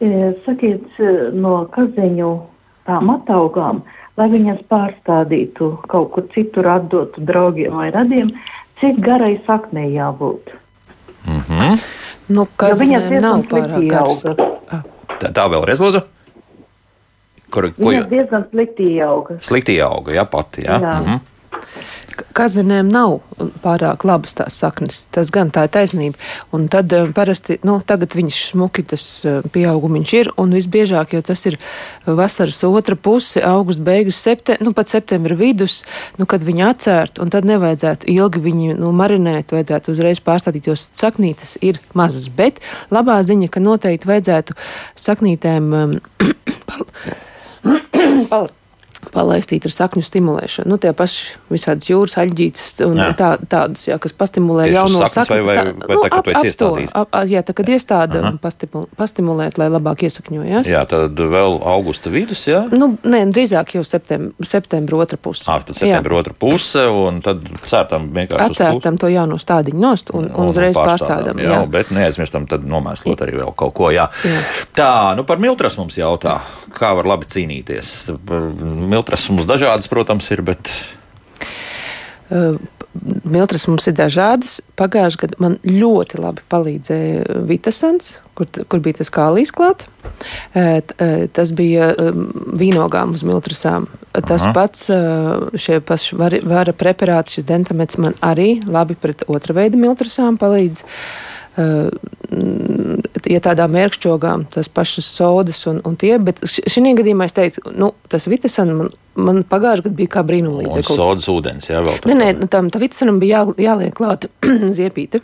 E, sakiet, e, no kazeņu tām ataugām, lai viņas pārstādītu kaut kur citur, atdotu draugiem vai radiem, cik garai saknei jābūt? Mm -hmm. Nu, kas ja viņas nav pārāk garas. Tā, tā vēlreiz, lūdzu. Kur, ko Viņa jūs diezgan slikti ieauga. slikti auga, jā, pati. Jā. Jā. Mhm. Kazinēm nav pārāk labas tās saknes. Tas gan tā ir taisnība. Un tad eh, parasti, nu, tagad viņš smuki tas eh, pieaugums ir, un visbiežāk jau tas ir vasaras otra puse, augusta beigas, septe, nu, pat septembra vidus, nu, kad viņi atcērt, un tad nevajadzētu ilgi viņu nu, marinēt, vajadzētu uzreiz pārstādīt, jo saknītes ir mazas. Bet labā ziņa, ka noteikti vajadzētu saknītēm 哦 palaistīt ar sakņu stimulēšanu. Nu, tie paši visādas jūras aļģītes un Jā. tā, tādas, jā, kas pastimulē Tieši jauno saknes vai- vai- vai tā, ka tu esi iestādījis? ap, ap, jā, tā kad iestāda pastimul, pastimulēt, lai labāk iesakņojas. jā, tad vēl augusta vidus, jā. Nu, nē, drīzāk jau septembra, septembra otra puse. Ah, pēc septembra otra puse, un tad cērtam vienkārši. Atcērtam to jauno stādiņu nost un, un uzreiz pārstādām. Jā, bet neaizmirstam tad nomēslot arī vēl kaut ko. Jā. Jā. Tā, nu par miltras mums jautā, kā var labi cīnīties. Par Miltras mums dažādas, protams, ir, bet Uh, Miltras mums ir dažādas. Pagājušajā gadā man ļoti labi palīdzēja Vitasans, kur, kur bija tas kālīs klāt. T- eh, Tas bija vīnogām uz miltrasām. Tas Aha. pats, šie paši vara preparāti, šis dentamets man arī labi pret otra veida miltrasām palīdz. Mm, Ja tādām mērkšķogām, tas pašas sodas un, un tie, bet šī gadījumā es teiktu, nu, tas Vitasans man, man pagājušajā gadā bija kā un brīnumlīdzeklis. sodas ūdens, jā, vēl Nē, nē, nu, tam tā vitaminam bija jā, jāliek klāta ziepīte.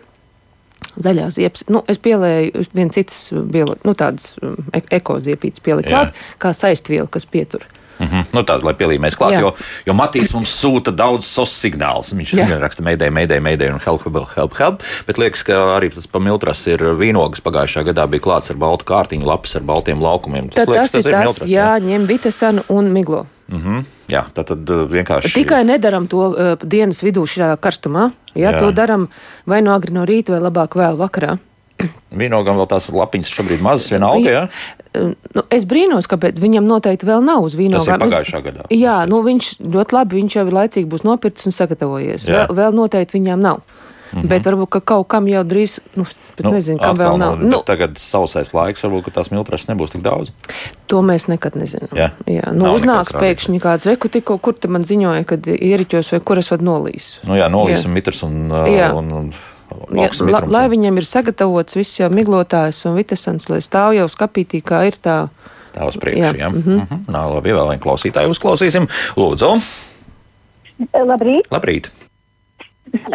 Zaļā ziepes. Nu, es pielēju viens cits, biolo, nu, tādas um, e ekoziepītes pieliku Jā. klāt, kā saistvielu, kas pietur. Mhm. Nu, tādu, lai pielīmēs klāt, Jā. jo, jo Matīs mums sūta daudz sos signālus. Viņš Jā. raksta meidē, meidē, meidē un help, help, help, help. Bet liekas, ka arī tas pamiltras ir vīnogas. Pagājušajā gadā bija klāts ar baltu kārtiņu, lapas ar baltiem laukumiem. Tad liekas, tas, ir tas, miltras, jā, ņem vitasanu un miglo. Mhm. jā, tā tad uh, vienkārši. Tikai nedaram to uh, dienas vidū šajā karstumā. Jā, Jā. jā. to daram vai no agri no rīta, vai labāk vēl vakarā. Vīnogam vēl tās lapiņas šobrīd mazas, vienalga. Jā? Uh, Nu, es brīnos, kāpēc viņam noteikti vēl nav uz vīnogām. Tas ir Es- pagājušā gadā. Jā, nu viņš ļoti labi, viņš jau laicīgi būs nopircis un sagatavojies. Jā. Vēl, vēl noteikti viņām nav. Mm -hmm. Bet varbūt ka kaut kam jau drīz, nu, es nu, nezinu, kam vēl nav. Nu, Nu, tagad sausais laiks, varbūt tās miltras nebūs tik daudz. to mēs nekad nezinām. Jā. Jā, nu, Nav uznāks pēkšņi kāds reku, tikko, kur te man ziņoja, kad ieriķos vai kur esat nolīs. Nu, jā, nolīs Jā. un mitrs un, uh, Jā. un, un Ja, la, lai viņam ir sagatavots viss jau miglotājs un vitasants, lai stāv jau skapītī, kā ir tā. Tā uz priekšu. Jā. Jā, mm -hmm. Nā, labi, vēl vienu klausītāju uzklausīsim. Lūdzu, Labrīt! labrīt!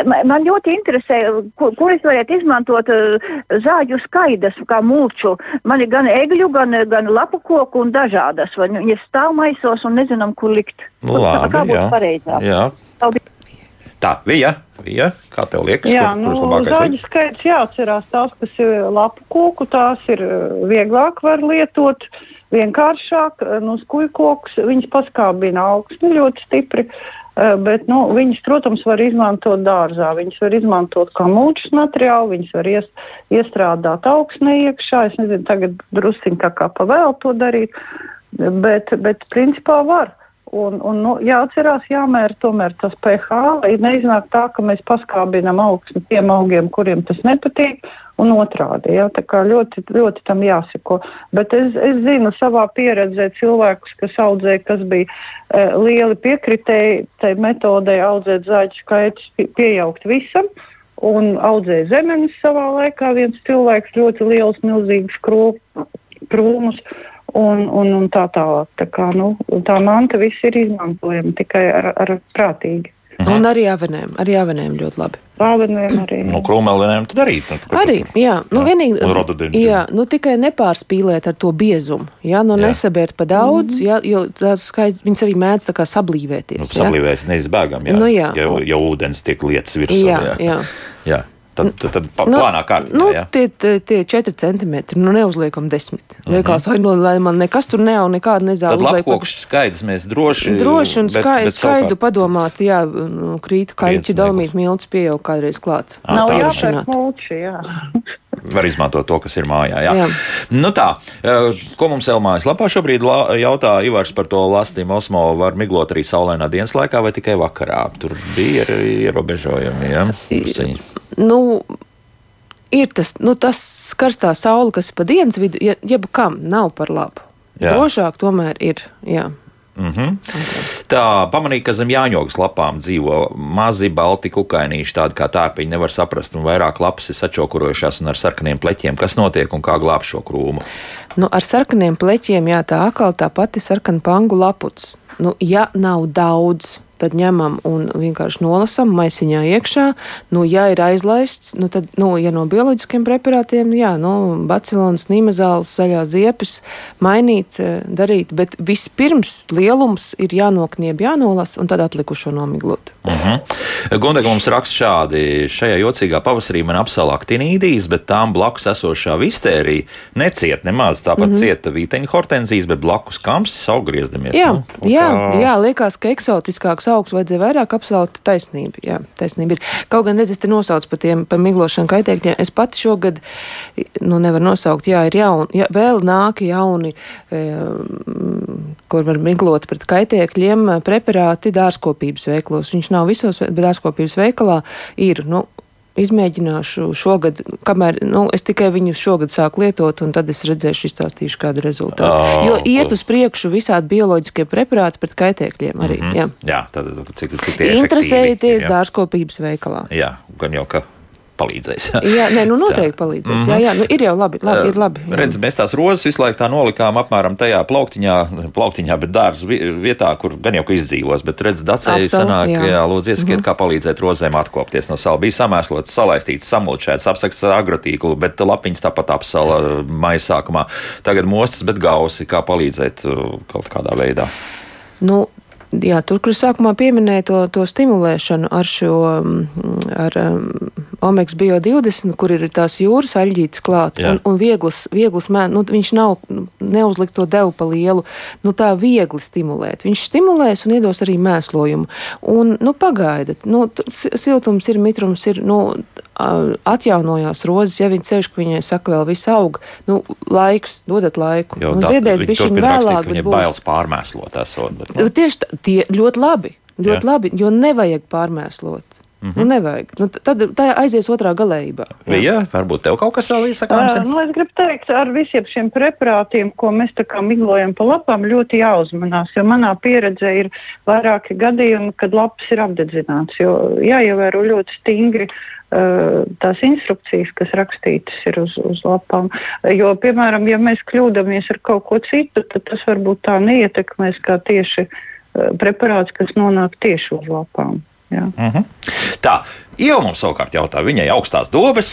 Ma- Man ļoti interesē, kur, kur es varētu izmantot uh, zāģu skaidrs, kā mūču. Man ir gan egļu, gan, gan lapu koku un dažādas. vai nu Viņas stāv maisos un nezinām, kur likt. Labi, kā būtu jā. pareizāk? Tā, bija, bija. Kā tev liekas, Jā, kur, nu, kurš labākais? zāģu likt? skaits jāatcerās tās, kas ir lapu koku, tās ir eh, vieglāk var lietot, vienkāršāk, eh, nu, skujkoks, viņas paskābina augsni ļoti stipri, eh, bet, nu, viņas, protams, var izmantot dārzā, viņas var izmantot kā mūčas materiālu, viņas var ies, iestrādāt augsnē iekšā, es nezinu, tagad drusciņ tā kā pavēl to darīt, bet, bet principā var. Un, un, nu, jāatcerās, jāmēra tomēr tas pH, lai neiznāk tā, ka mēs paskābinām augsni tiem augiem, kuriem tas nepatīk, un otrādi. Jā, tā kā ļoti, ļoti tam jāseko. Bet es, es zinu savā pieredzē cilvēkus, kas audzēja, kas bija e, lieli piekritēji tai metodei audzēt zāģu skaitus, pie, pieaugt visam. Un audzēja zemenes savā laikā viens cilvēks, ļoti liels, milzīgs krū- krūmus. Un, un, un tā tālāk. Tā, kā, nu, tā manta viss ir izmantojama tikai ar, ar prātīgi. Un arī avenēm, arī avenēm ļoti labi. Pāveniem arī. Nu, krūmelēm tad arī. Nu, Arī, jā, nu, Jā, vienīgi, un rododendri. jā, nu, tikai nepārspīlēt ar to biezumu. Jā, nu, Jā. nesabērt pa daudz, jā, jo tās skaits, viņas arī mēdz tā kā sablīvēties. Nu, jā. sablīvēs neizbēgam, jā. Nu, jā. Ja, ja ūdens tiek lietas virsū. Jā, jā. jā. Tad, tad, tad pa, plānā kārtībā. Nu, jā. tie, tie, tie 4 centimetri, nu neuzliekam 10. Liekas, ai, nu, lai man nekas tur nav, nekāda nezāle. Mhm. Tad lapkoks skaidrs mēs droši. Droši un bet- skai, bet skaidu savukārt- padomāt, jā, nu, krītu kaļķi, dalmīt milts pieaug kādreiz klāt. Ā, Nav jāpērk mūči. Jā. Var izmantot to, kas ir mājā. Jā. Jā. Nu tā, eh, ko mums vēl mājas lapā šobrīd jautā Ivars par to lastījumu osmo, var miglot arī saulēnā dienas laikā vai tikai vakarā? Tur bija ierobežojumi, jā? Drusciņi. Nu, ir tas, nu, tas karstā saule, kas pa dienas vidu, ja, jeb kam nav par labu. Jā. drošāk tomēr ir. Jā. Mm -hmm. Tā pamanīja, ka zem jāņogas lapām dzīvo mazi balti kukainīši, tādi kā tārpiņi nevar saprast, un vairāk lapas ir sačokurojušās un ar sarkaniem pleķiem. Kas notiek un kā glābt šo krūmu? Nu, ar sarkaniem pleķiem, jā, tā atkal tā pati sarkana pangu laputs. Nu, ja nav daudz, tad ņemam un vienkārši nolasām maisiņā iekšā. Nu, ja ir aizlaists, nu, tad, nu, ja no bioloģiskiem preparātiem, jā, nu, bacilons, nīmazāls, zaļā ziepes, mainīt, eh, darīt. Bet vispirms lielums ir jānoknieb, jānolas un tad atlikušo nomiglot. Uh -huh. Gundega mums raksta šādi: šajā jocīgā pavasarī man apsala aktinīdijas, bet tām blakus esošā vistērija neciet nemaz. Tāpat mm -hmm. cieta vīteņa hortenzijas, bet blakus kamsis auggriezdamies. Jā, nu, jā, jā, liekas, ka eksotiskāks augs vajadzēja vairāk apsaukt taisnību. Jā, taisnība ir. Kaut gan redz, es te nosaucu par tiem par miglošanu kaitēkļiem. Es pati šogad, nu, nevaru nosaukt, jā, ir jauni, jā, vēl nāk jauni, e, kur var miglot pret kaitēkļiem preparāti dārzkopības veiklos. Viņš nav visos, bet dārzkopības veikalā ir, nu, izmēģināšu šogad, kamēr nu, es tikai viņu šogad sāku lietot, un tad es redzēšu, izstāstīšu kādu rezultātu. Oh, jo iet uz priekšu visādi bioloģiskie preparāti pret kaitēkļiem arī. Mm -hmm. jā. jā, tad cik, cik tie Interesējieties jā. dārzkopības veikalā. Jā, gan jau ka palīdzēs. jā, nē, nu noteikti palīdzēs. Mm -hmm. Jā, jā, nu ir jau labi, labi, ir labi. Jā. Redz, mēs tās rozes visu laiku tā nolikām apmēram tajā plauktiņā, plauktiņā bet dārza vietā, kur gan jau ka izdzīvos, bet redz, dacēji sanāk, jā, jā lūdzu, iesakiet, mm -hmm. kā palīdzēt rozēm atkopties no sala. Bija samēslots, salaistīts, samulčēts, apsakts ar agrotīklu, bet lapiņas tāpat apsala maija sākumā. Tagad mostas, bet gausi, kā palīdzēt kaut kādā veidā. Nu, Jā, tur, kur sākumā pieminēja to, to stimulēšanu ar šo ar, omega bio20, kur ir tās jūras aļģītes klāt, Jā. un, un vieglas, vieglas mē, nu, viņš nav neuzlikt to devu pa lielu, nu tā viegli stimulēt. Viņš stimulēs un iedos arī mēslojumu. Un, nu, pagaidat, nu, siltums ir, mitrums ir, nu, atjaunojās rozes, ja viņi ceļš, ka viņai saka, vēl viss aug, nu, laiks, dodat laiku. Jo, nu, ziedēs bišķiņ vēlāk. Rakstīt, viņai bailes pārmēslot esot. Bet, nu. Tieši tā, tie ļoti labi, ļoti Jā. labi, jo nevajag pārmēslot. Mm -hmm. Nu, nevajag. Nu, tad tā aizies otrā galējībā. Jā, jā varbūt tev kaut kas vēl ir sakāms. Uh, nu, es gribu teikt, ar visiem šiem preparātiem, ko mēs tā kā miglojam pa lapām, ļoti jāuzmanās. Jo manā pieredzē ir vairāki gadījumi, kad lapas ir apdedzināts. Jo jāievēro ļoti stingri tās instrukcijas, kas rakstītas ir uz, uz lapām. Jo, piemēram, ja mēs kļūdāmies ar kaut ko citu, tad tas varbūt tā neietekmēs kā tieši preparāts, kas nonāk tieši uz lapām. Jā. Mm -hmm. Tā, Ieva mums savukārt jautā, viņai augstās dobes,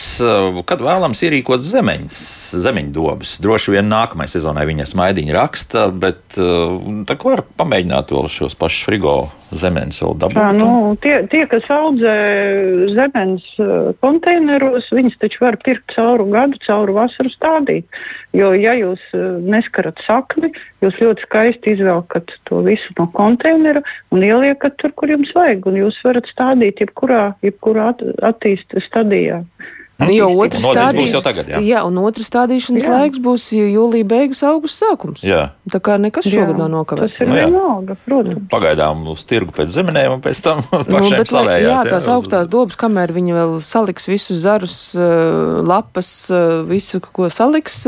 kad vēlams ierīkot zemeņas, zemeņu dobes. Droši vien nākamajai sezonai viņas maidiņa raksta, bet tā var pamēģināt vēl šos pašus frigo zemeņus vēl dabūt. Jā, nu, tie, tie, kas audzē zemeņus konteineros, viņas taču var pirkt cauru gadu, cauru vasaru stādīt. Jo, ja jūs neskarat sakni, jūs ļoti skaisti izvelkat to visu no konteinera un ieliekat tur, kur jums vajag. Un jūs varat stādīt jebkurā, jebkurā at, attīstības stadijā. Nu, jo otrs stādījums jau tagad, jā. jā, un otrs stādīšanas jā. laiks būs jūlija beigas, augusts sākums. Jā. Tā kā nekas šogad nav nokavēts. Tas ir vienalga, protams. Pagaidām uz tirgu pēc zemenēm un pēc tam pašiem nu, savējās. Jā, tās jā, augstās dobas, kamēr viņi vēl saliks visus zarus, lapas, visu, ko saliks,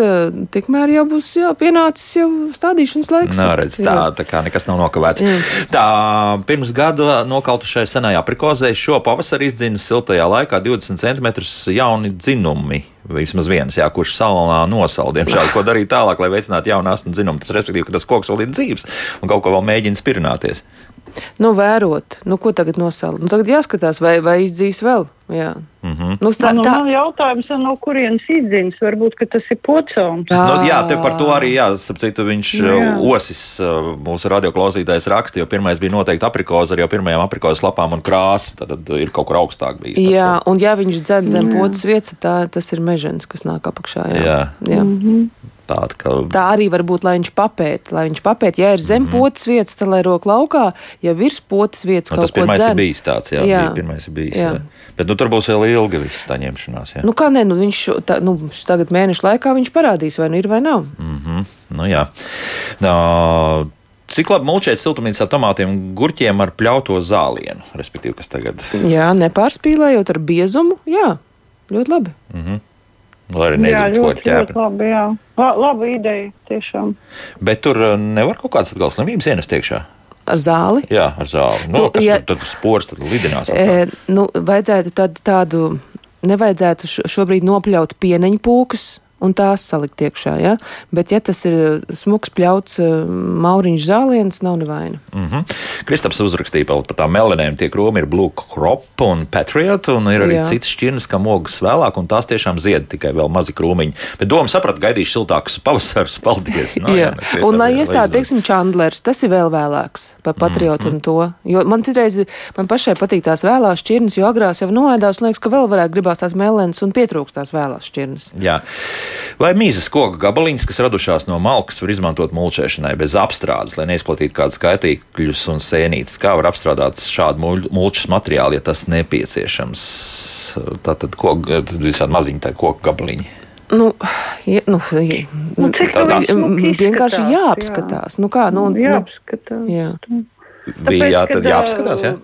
tikmēr jau būs jā, pienācis jau stādīšanas laiks. Nā, redz, tā, tā kā nekas nav nokavēts. Jā. Tā, pirms gada nokautušai senajā prikozē šo pavasarī izdzina siltajā laikā 20 cm jaunu jauni dzinumi. Vismaz viens, jā, kurš salonā nosauc. Diemžēl, ko darīt tālāk, lai veicinātu jaunu asnu dzinumu. Tas respektīvi, ka tas koks vēl ir dzīves un kaut ko vēl mēģina spirināties. Nu, vērot, nu, ko tagad nosaukt. Nu, tagad jāskatās, vai, vai izdzīs vēl. Jā. Mm -hmm. nu, tā, nu, tā... Man jautājums, no kurienes izdziņas, varbūt tas ir pocams. Nu, jā, te par to arī jāsaprot. Viņš nu, jā. osis mūsu radioklausītājs raksta, jo pirmais bija noteikti aprikoze ar jau pirmajām aprikoze lapām un krāsu. Tad, tad ir kaut kur augstāk bijis. Jā, un ja viņš dzen zem pocis vietas, tā, tas ir mežens, kas nāk apakšā. Jā. Jā. Jā. Mm -hmm. Tāda, ka... Tā arī var būt, lai viņš papēta. Lai viņš papēta, ja ir zem mm -hmm. potes vietas, tad lai rok laukā, ja virs potes vietas no, kaut tas pirmais dzen. ir bijis tāds, jā, jā. Pirmais ir bijis. Jā. Jā. Bet nu, tur būs vēl ilga viss tā ņemšanās. Jā. Nu, kā nē, nu, viņš tā, nu, tagad mēnešu laikā viņš parādīs, vai nu ir vai nav. Mm -hmm. nu, jā. Nā, Cik labi mulčēt siltumnīcā tomātiem, gurķiem ar pļauto zālienu, respektīvi, kas tagad? Jā, nepārspīlējot ar biezumu, jā, ļoti labi. Mm -hmm. Lai arī nezinu, ko ļoti, ļoti ķēpa. labi. Jā. La, laba ideja, tiešām. Bet tur uh, nevar kaut kādas atkal slimības ienest iekšā. Ar zāli. Jā, ar zāli. Nu, Nu, kas ja- tur tad spors tad lidinās? E, nu, vajadzētu tad tādu, nevajadzētu šo- šobrīd nopļaut pieneņu pūkus. Un tās salikt iekšā, ja? bet, ja tas ir smuks pļauts uh, mauriņš zāliens, nav nevaina. Mm -hmm. Kristaps uzrakstīja par tām melanēm. Tie krūmi ir Blue Crop un Patriot, un ir arī Jā. citas šķirnes, kam ogas vēlāk, un tās tiešām zied tikai vēl mazi krūmiņi. Bet doma saprat, gaidīšu siltākus pavasarus. Paldies! No, jā, nu, jā. Kristap, Un lai jā, iestāda, teiksim, Chandlers, tas ir vēl vēlāks par patriotu mm -hmm. un to. Jo man citreiz, man pašai patīk tās vēlās šķirnes, jo agrās jau noēdās, liekas, ka vēl varētu gribās tās melens un pietrūkst tās vēlās šķirnes. Jā. Vai mīzes koka gabaliņas, kas radušās no malkas, var izmantot mulčēšanai bez apstrādes, lai neizplatītu kādus kaitīkļus un sēnītes? Kā var apstrādāt šādu mul- mulčas materiālu, ja tas nepieciešams? Tātad, ko visādi maziņi tā koka gabaliņi. Nu, ja, nu, ja, Nu, cik tā- nu smuki vienkārši jāapskatās. Nu, kā, nu, Nu, jāapskatās. jā. Bija jā, jāapskatās, jā?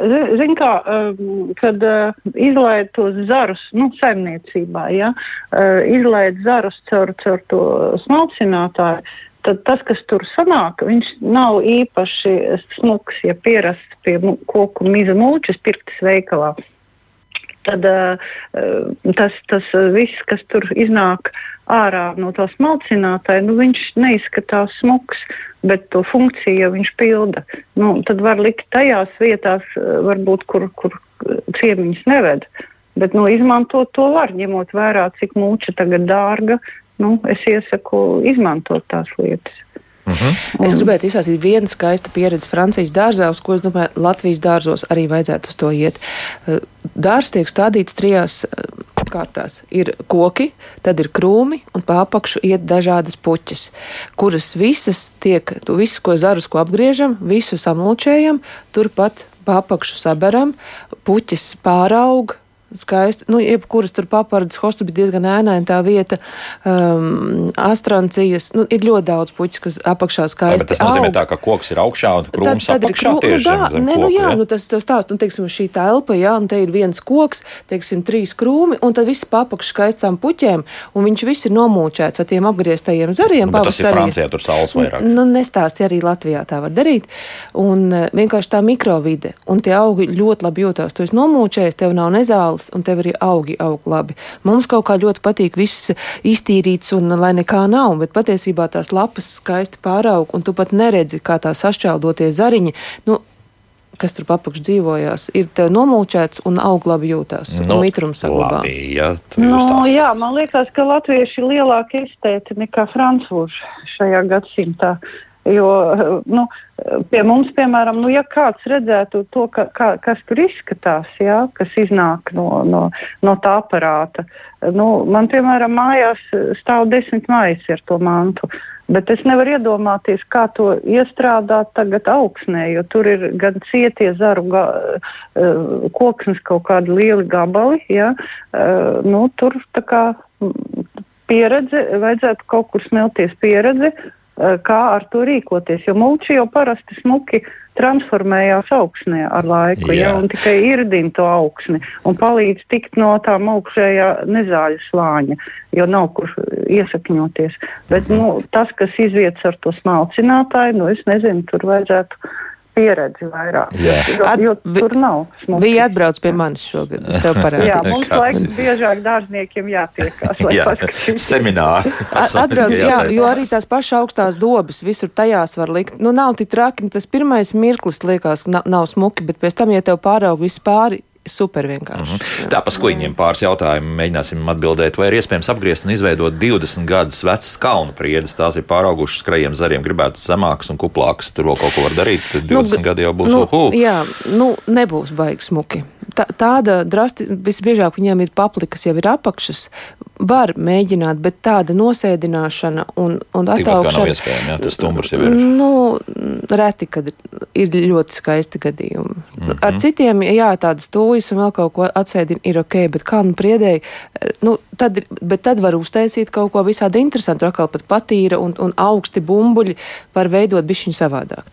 Zi- Zini, kā, um, kad uh, izlaiž tos zarus, nu, saimniecībā, ja, uh, izlaiž zarus caur, caur to smalcinātāju, tad tas, kas tur sanāk, viņš nav īpaši smuks, ja pierasts pie mu- koku miza mūčas pirktas veikalā. Tad uh, tas, tas uh, viss, kas tur iznāk ārā no tās malcinātāja, nu, viņš neizskatās smuks, bet to funkciju viņš pilda. Nu, tad var likt tajās vietās, uh, varbūt, kur, kur ciemiņus neved. Bet nu, izmantot to var, ņemot vērā, cik mūča tagad dārga. Nu, es iesaku izmantot tās lietas. Es gribētu izstāstīt vienu skaistu pieredzi Francijas dārzā, uz ko es domāju, Latvijas dārzos arī vajadzētu uz to iet. Eh, Dārzs tiek stādīts trijās eh, kārtās. Ir koki, tad ir krūmi, un pa apakšu iet dažādas puķis, kuras visas tiek, visu, ko zarus, ko apgriežam, visu samulčējam, turpat pa apakšu saberam, puķis pāraug. Skaisti. Nu, jebkuras tur papardas, hostu bija diezgan ēnaina tā vieta. Um, astrancijas, nu, ir ļoti daudz puķis, kas apakšā Tā, skaisti. bet tas nozīmē, aug. tā, ka koks ir augšā un krūms Tad, tad apakšā krū- tieši nu, dā, zem ne, nu, koka, jā, ja? nu, tas tas stāsts, nu, teiksim, šī telpa, jā, un te ir viens koks, teiksim, trīs krūmi, un tad viss papakš skaistām puķēm, un viņš viss ir nomūčēts ar tiem apgrieztajiem zariem. Nu, tas ir. Francijā, tur saules vairāk. Nu, nestāsti arī Latvijā tā var darīt. Un uh, vienkārši tā mikrovide, un tie augi ļoti labi jūtās. Tu esi nomūčējis, tev nav nezāles, un tev arī augi aug labi. Mums kaut kā ļoti patīk viss iztīrīts, un lai nekā nav, bet patiesībā tās lapas skaisti pāraug, un tu pat neredzi, kā tā sašķeldotie zariņi. Nu, kas tur papakš dzīvojās, ir te nomulčēts un aug labi jūtās. Nu, un mitrums saglabā. labi, ja, Nu, jā, man liekas, ka latvieši ir lielāki estēti nekā francūži šajā gadsimtā. Jo nu, pie mums, piemēram, nu, ja kāds redzētu to, ka, kā, kas tur izskatās, jā, kas iznāk no, no, no tā aparāta, nu, man, piemēram, mājās stāv desmit mājas ar to mantu. Bet es nevaru iedomāties, kā to iestrādāt tagad augsnē, jo tur ir gan cietie zaru ga, uh, koksnes, kaut kādi lieli gabali. Ja, uh, nu, tur kā pieredze, vajadzētu kaut kur smelties pieredze, uh, kā ar to rīkoties. Jo mūči jau parasti smuki transformējās augsnē ar laiku, Jā. ja, un tikai irdina to augsni un palīdz tikt no tām augšējā nezāļu slāņa, jo nav kur iesakņoties. Bet nu, tas, kas izvietas ar to smalcinātāju, nu, es nezinu, tur vajadzētu pieredzi vairāk. Jā. Jo, jo tur nav smuki. Bija atbrauc pie manis šogad. Es tev Jā, parādīju. mums Kāds? laikam biežāk dārzniekiem jātiekās, Jā, semināri. Atbrauc, jā, jo arī tās pašas augstās dobas visur tajās var likt. Nu, nav tik traki, nu, tas pirmais mirklis liekas, ka nav, nav smuki, bet pēc tam, ja tev pāraug viss pāri, super vienkārši. Mm -hmm. Tā pa skuiņiem pāris jautājumu mēģināsim atbildēt. Vai ir iespējams apgriezt un izveidot 20 gadus vecas kalnu priedes? Tās ir pāraugušas skrejiem zariem, gribētu zemākas un kuplākas. Tur vēl kaut ko var darīt. Tad 20 nu, gadi jau būs nu, uhu. Jā, nu, nebūs baigi smuki. Tā, tāda drasti, visbiežāk viņiem ir papli, kas jau ir apakšas. Var mēģināt, bet tāda nosēdināšana un, un attaukšana. iespējams, jā, tas stumbrs jau ir. Nu, reti, kad ir ļoti skaisti gadījumi. Mm Mhm. -hmm. Ar citiem, jā, tādas tūjas un vēl kaut ko atsēdina, ir ok, bet kā nu priedēji, nu, tad, bet tad var uztaisīt kaut ko visādi interesantu. Atkal pat patīra un, un augsti bumbuļi var veidot bišķiņu savādāk.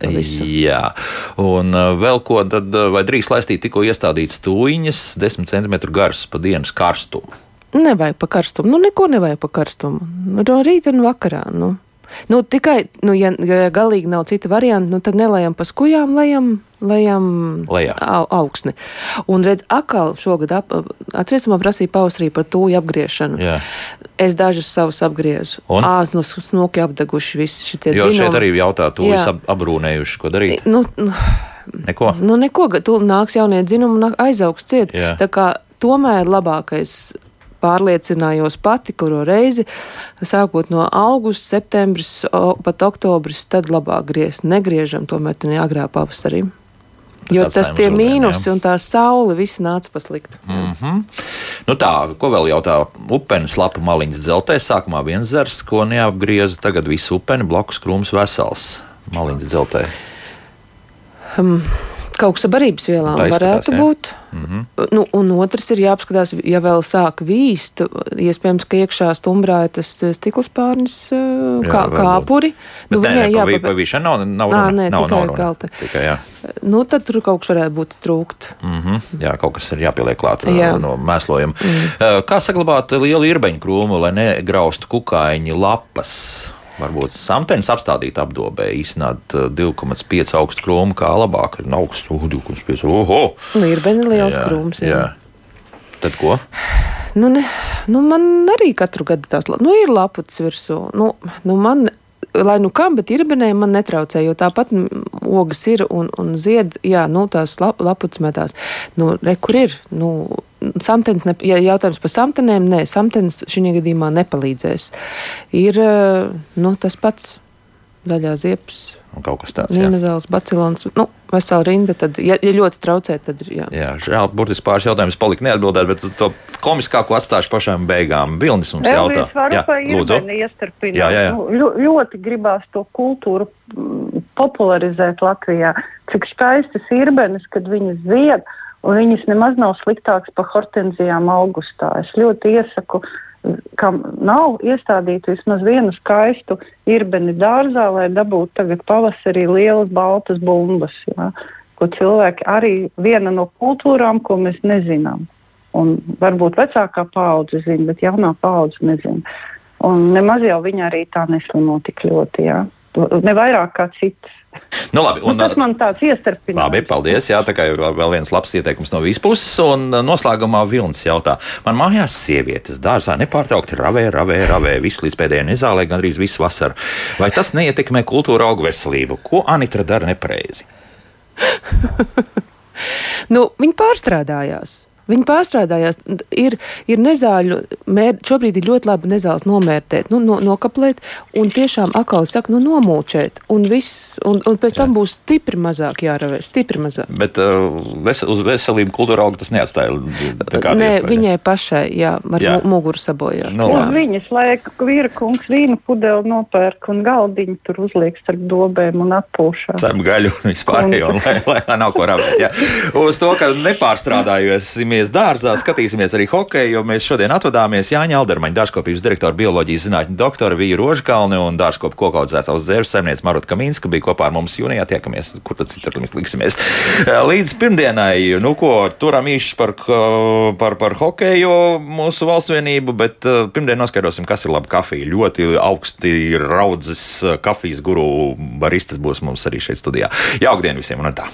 Jā, un uh, vēl ko tad, uh, vai drīkst laistīt tikko iestādītas tūjiņas, 10 cm garas pa dienas karstumu? Nevajag pa karstumu. Nu, neko nevajag pa karstumu. No rīta un vakarā. Nu. Nu, tikai, nu, ja, ja galīgi nav cita varianta, nu, tad nelējam pa skujām, lejam, lejam au, augsni. Un redz, atkal šogad, ap, atcerieties, man prasīja pavasarī par tūju apgriešanu. Jā. Es dažus savus apgriezu. Un? Ās, nu, smuki apdeguši visi šitie Jo šeit dzinumi. arī jautā, jūs ap, abrūnējuši, ko darīt. Nu, nu, Neko. Nu, neko, ka tu nāks jaunie dzinumi un aizaugs ciet. Jā. Tā kā tomēr labākais pārliecinājos pati, kuru reizi, sākot no augusta, septembris, pat oktobris, tad labāk griezt. Negriežam tomēr tā agrā pavasarī. Jo Atstājam tas tie mīnusi un tā saule viss nāca pasliktu. Mm. Nu tā, ko vēl jautā? Upenes lapa maliņas dzeltē. Sākumā viens zars, ko neapgrieza, tagad viss upeni blakus krūms vesels. Maliņas dzeltē. Um, kaut kas ar barības vielām Tā varētu jā. būt. Mm -hmm. Nu, un otrs ir jāapskatās, ja vēl sāk vīst, iespējams, ka iekšā stumbrā ir tas eh, stikls pārnis, Jā, kā kāpuri. Bet nē, nē, jāpabē- pa vīšanu nav, nav Ā, runa. nē, nav, tikai nav runa. galta. Tikai, jā. Nu, tad tur kaut kas varētu būt trūkt. Mm -hmm. jā, kaut kas ir jāpieliek klāt Jā. jā. no mēslojuma. Mm. Kā saglabāt lielu irbeņu krūmu, lai negraustu kukaiņi lapas? Varbūt samtenis apstādīt apdobē, īstenāt eh, 2,5 augstu krūmu, kā labāk ir augsts. Uh, 2,5. Oho! Nu, ir beni liels Jā, krūms. Jā. jā. Tad ko? Nu, ne, nu, man arī katru gadu tās nu, ir laputs virsū. Nu, nu, man, lai nu kam, bet irbenē man netraucē, jo tāpat ogas ir un, un zied, jā, nu, tās la- laputs metās. Nu, re, kur ir? Nu, Samtens, ne, ja jautājums par samtenēm, nē, samtens šī gadījumā nepalīdzēs. Ir eh, nu, tas pats daļā ziepes, Un kaut kas tāds. Jā. Nīmezēls, bacilons, nu, vesela rinda, tad, ja, ja ļoti traucē, tad ir, jā. Jā, žēl, burtiski pāris jautājumus palika neatbildēt, bet to komiskāko atstāšu pašām beigām. Vilnis mums jautā. Elvis varu pa lūdzu. Jā, jā, jā. Nu, ļo- ļoti gribās to kultūru mm, popularizēt Latvijā. Cik skaistas irbenes, kad viņas zied, un viņas nemaz nav sliktākas par hortenzijām augustā. Es ļoti iesaku, kam nav iestādīta vismaz vienu skaistu irbeni dārzā, lai dabūtu tagad pavasarī lielas baltas bumbas. Jā, ko cilvēki arī viena no kultūrām, ko mēs nezinām. Un varbūt vecākā paudze zina, bet jaunā paudze nezina. Un nemaz jau viņa arī tā neslimo tik ļoti. Jā. Ne vairāk kā citas. Nu, labi, Un, un, tas man tāds iestarpinājums. Labi, paldies. Jā, tā kā ir vēl viens labs ieteikums no visas puses. Un uh, noslēgumā Vilnis jautā, man mājās sievietes dārzā nepārtraukti ravē, ravē, ravē visu līdz pēdējai nezālē, gandrīz visu vasaru. Vai tas neietekmē kultūra augu veselību? Ko Anitra dara nepareizi? Nu, viņi pārstrādājās. Viņi pārstrādājās. Ir, ir nezāļu, mēr, šobrīd ir ļoti labi nezāles nomērtēt, nu, no, nokaplēt un tiešām atkal saka, nu, nomulčēt. Un, viss, un, un pēc tam būs stipri mazāk jāravē, stipri mazāk. Bet uh, ves uz veselību kultūra auga tas neatstāja. tā kā Nē, iespēja. viņai pašai, jā, ar Jā. mu- muguru sabojāt. Nu, jā. Un viņas liek, vīra kungs vīnu pudeli nopērk un galdiņu tur uzliek starp dobēm un atpūšās. Cem gaļu vispārējo, un lai, lai, nav ko ravēt. Jā. Uz to, ka nepārstrādājusimies dārzā, skatīsimies arī hokeju, jo mēs šodien atvadāmies Jāņa Aldermaņa, dārzkopības direktora, bioloģijas zinātņu doktora Vīra Rožkalne un dārzkopu kokaudzētājs dzērs saimnieks Marota Kamīnska bija kopā ar mums jūnijā. Tiekamies, kur tad citur mēs liksimies. Līdz pirmdienai, nu ko, turam īši par, par, par hokeju mūsu valsts vienību, bet uh, pirmdien noskaidrosim, kas ir laba kafija. Ļoti augsti raudzes uh, kafijas guru baristas būs mums arī šeit studijā. Jaukdien visiem un tā!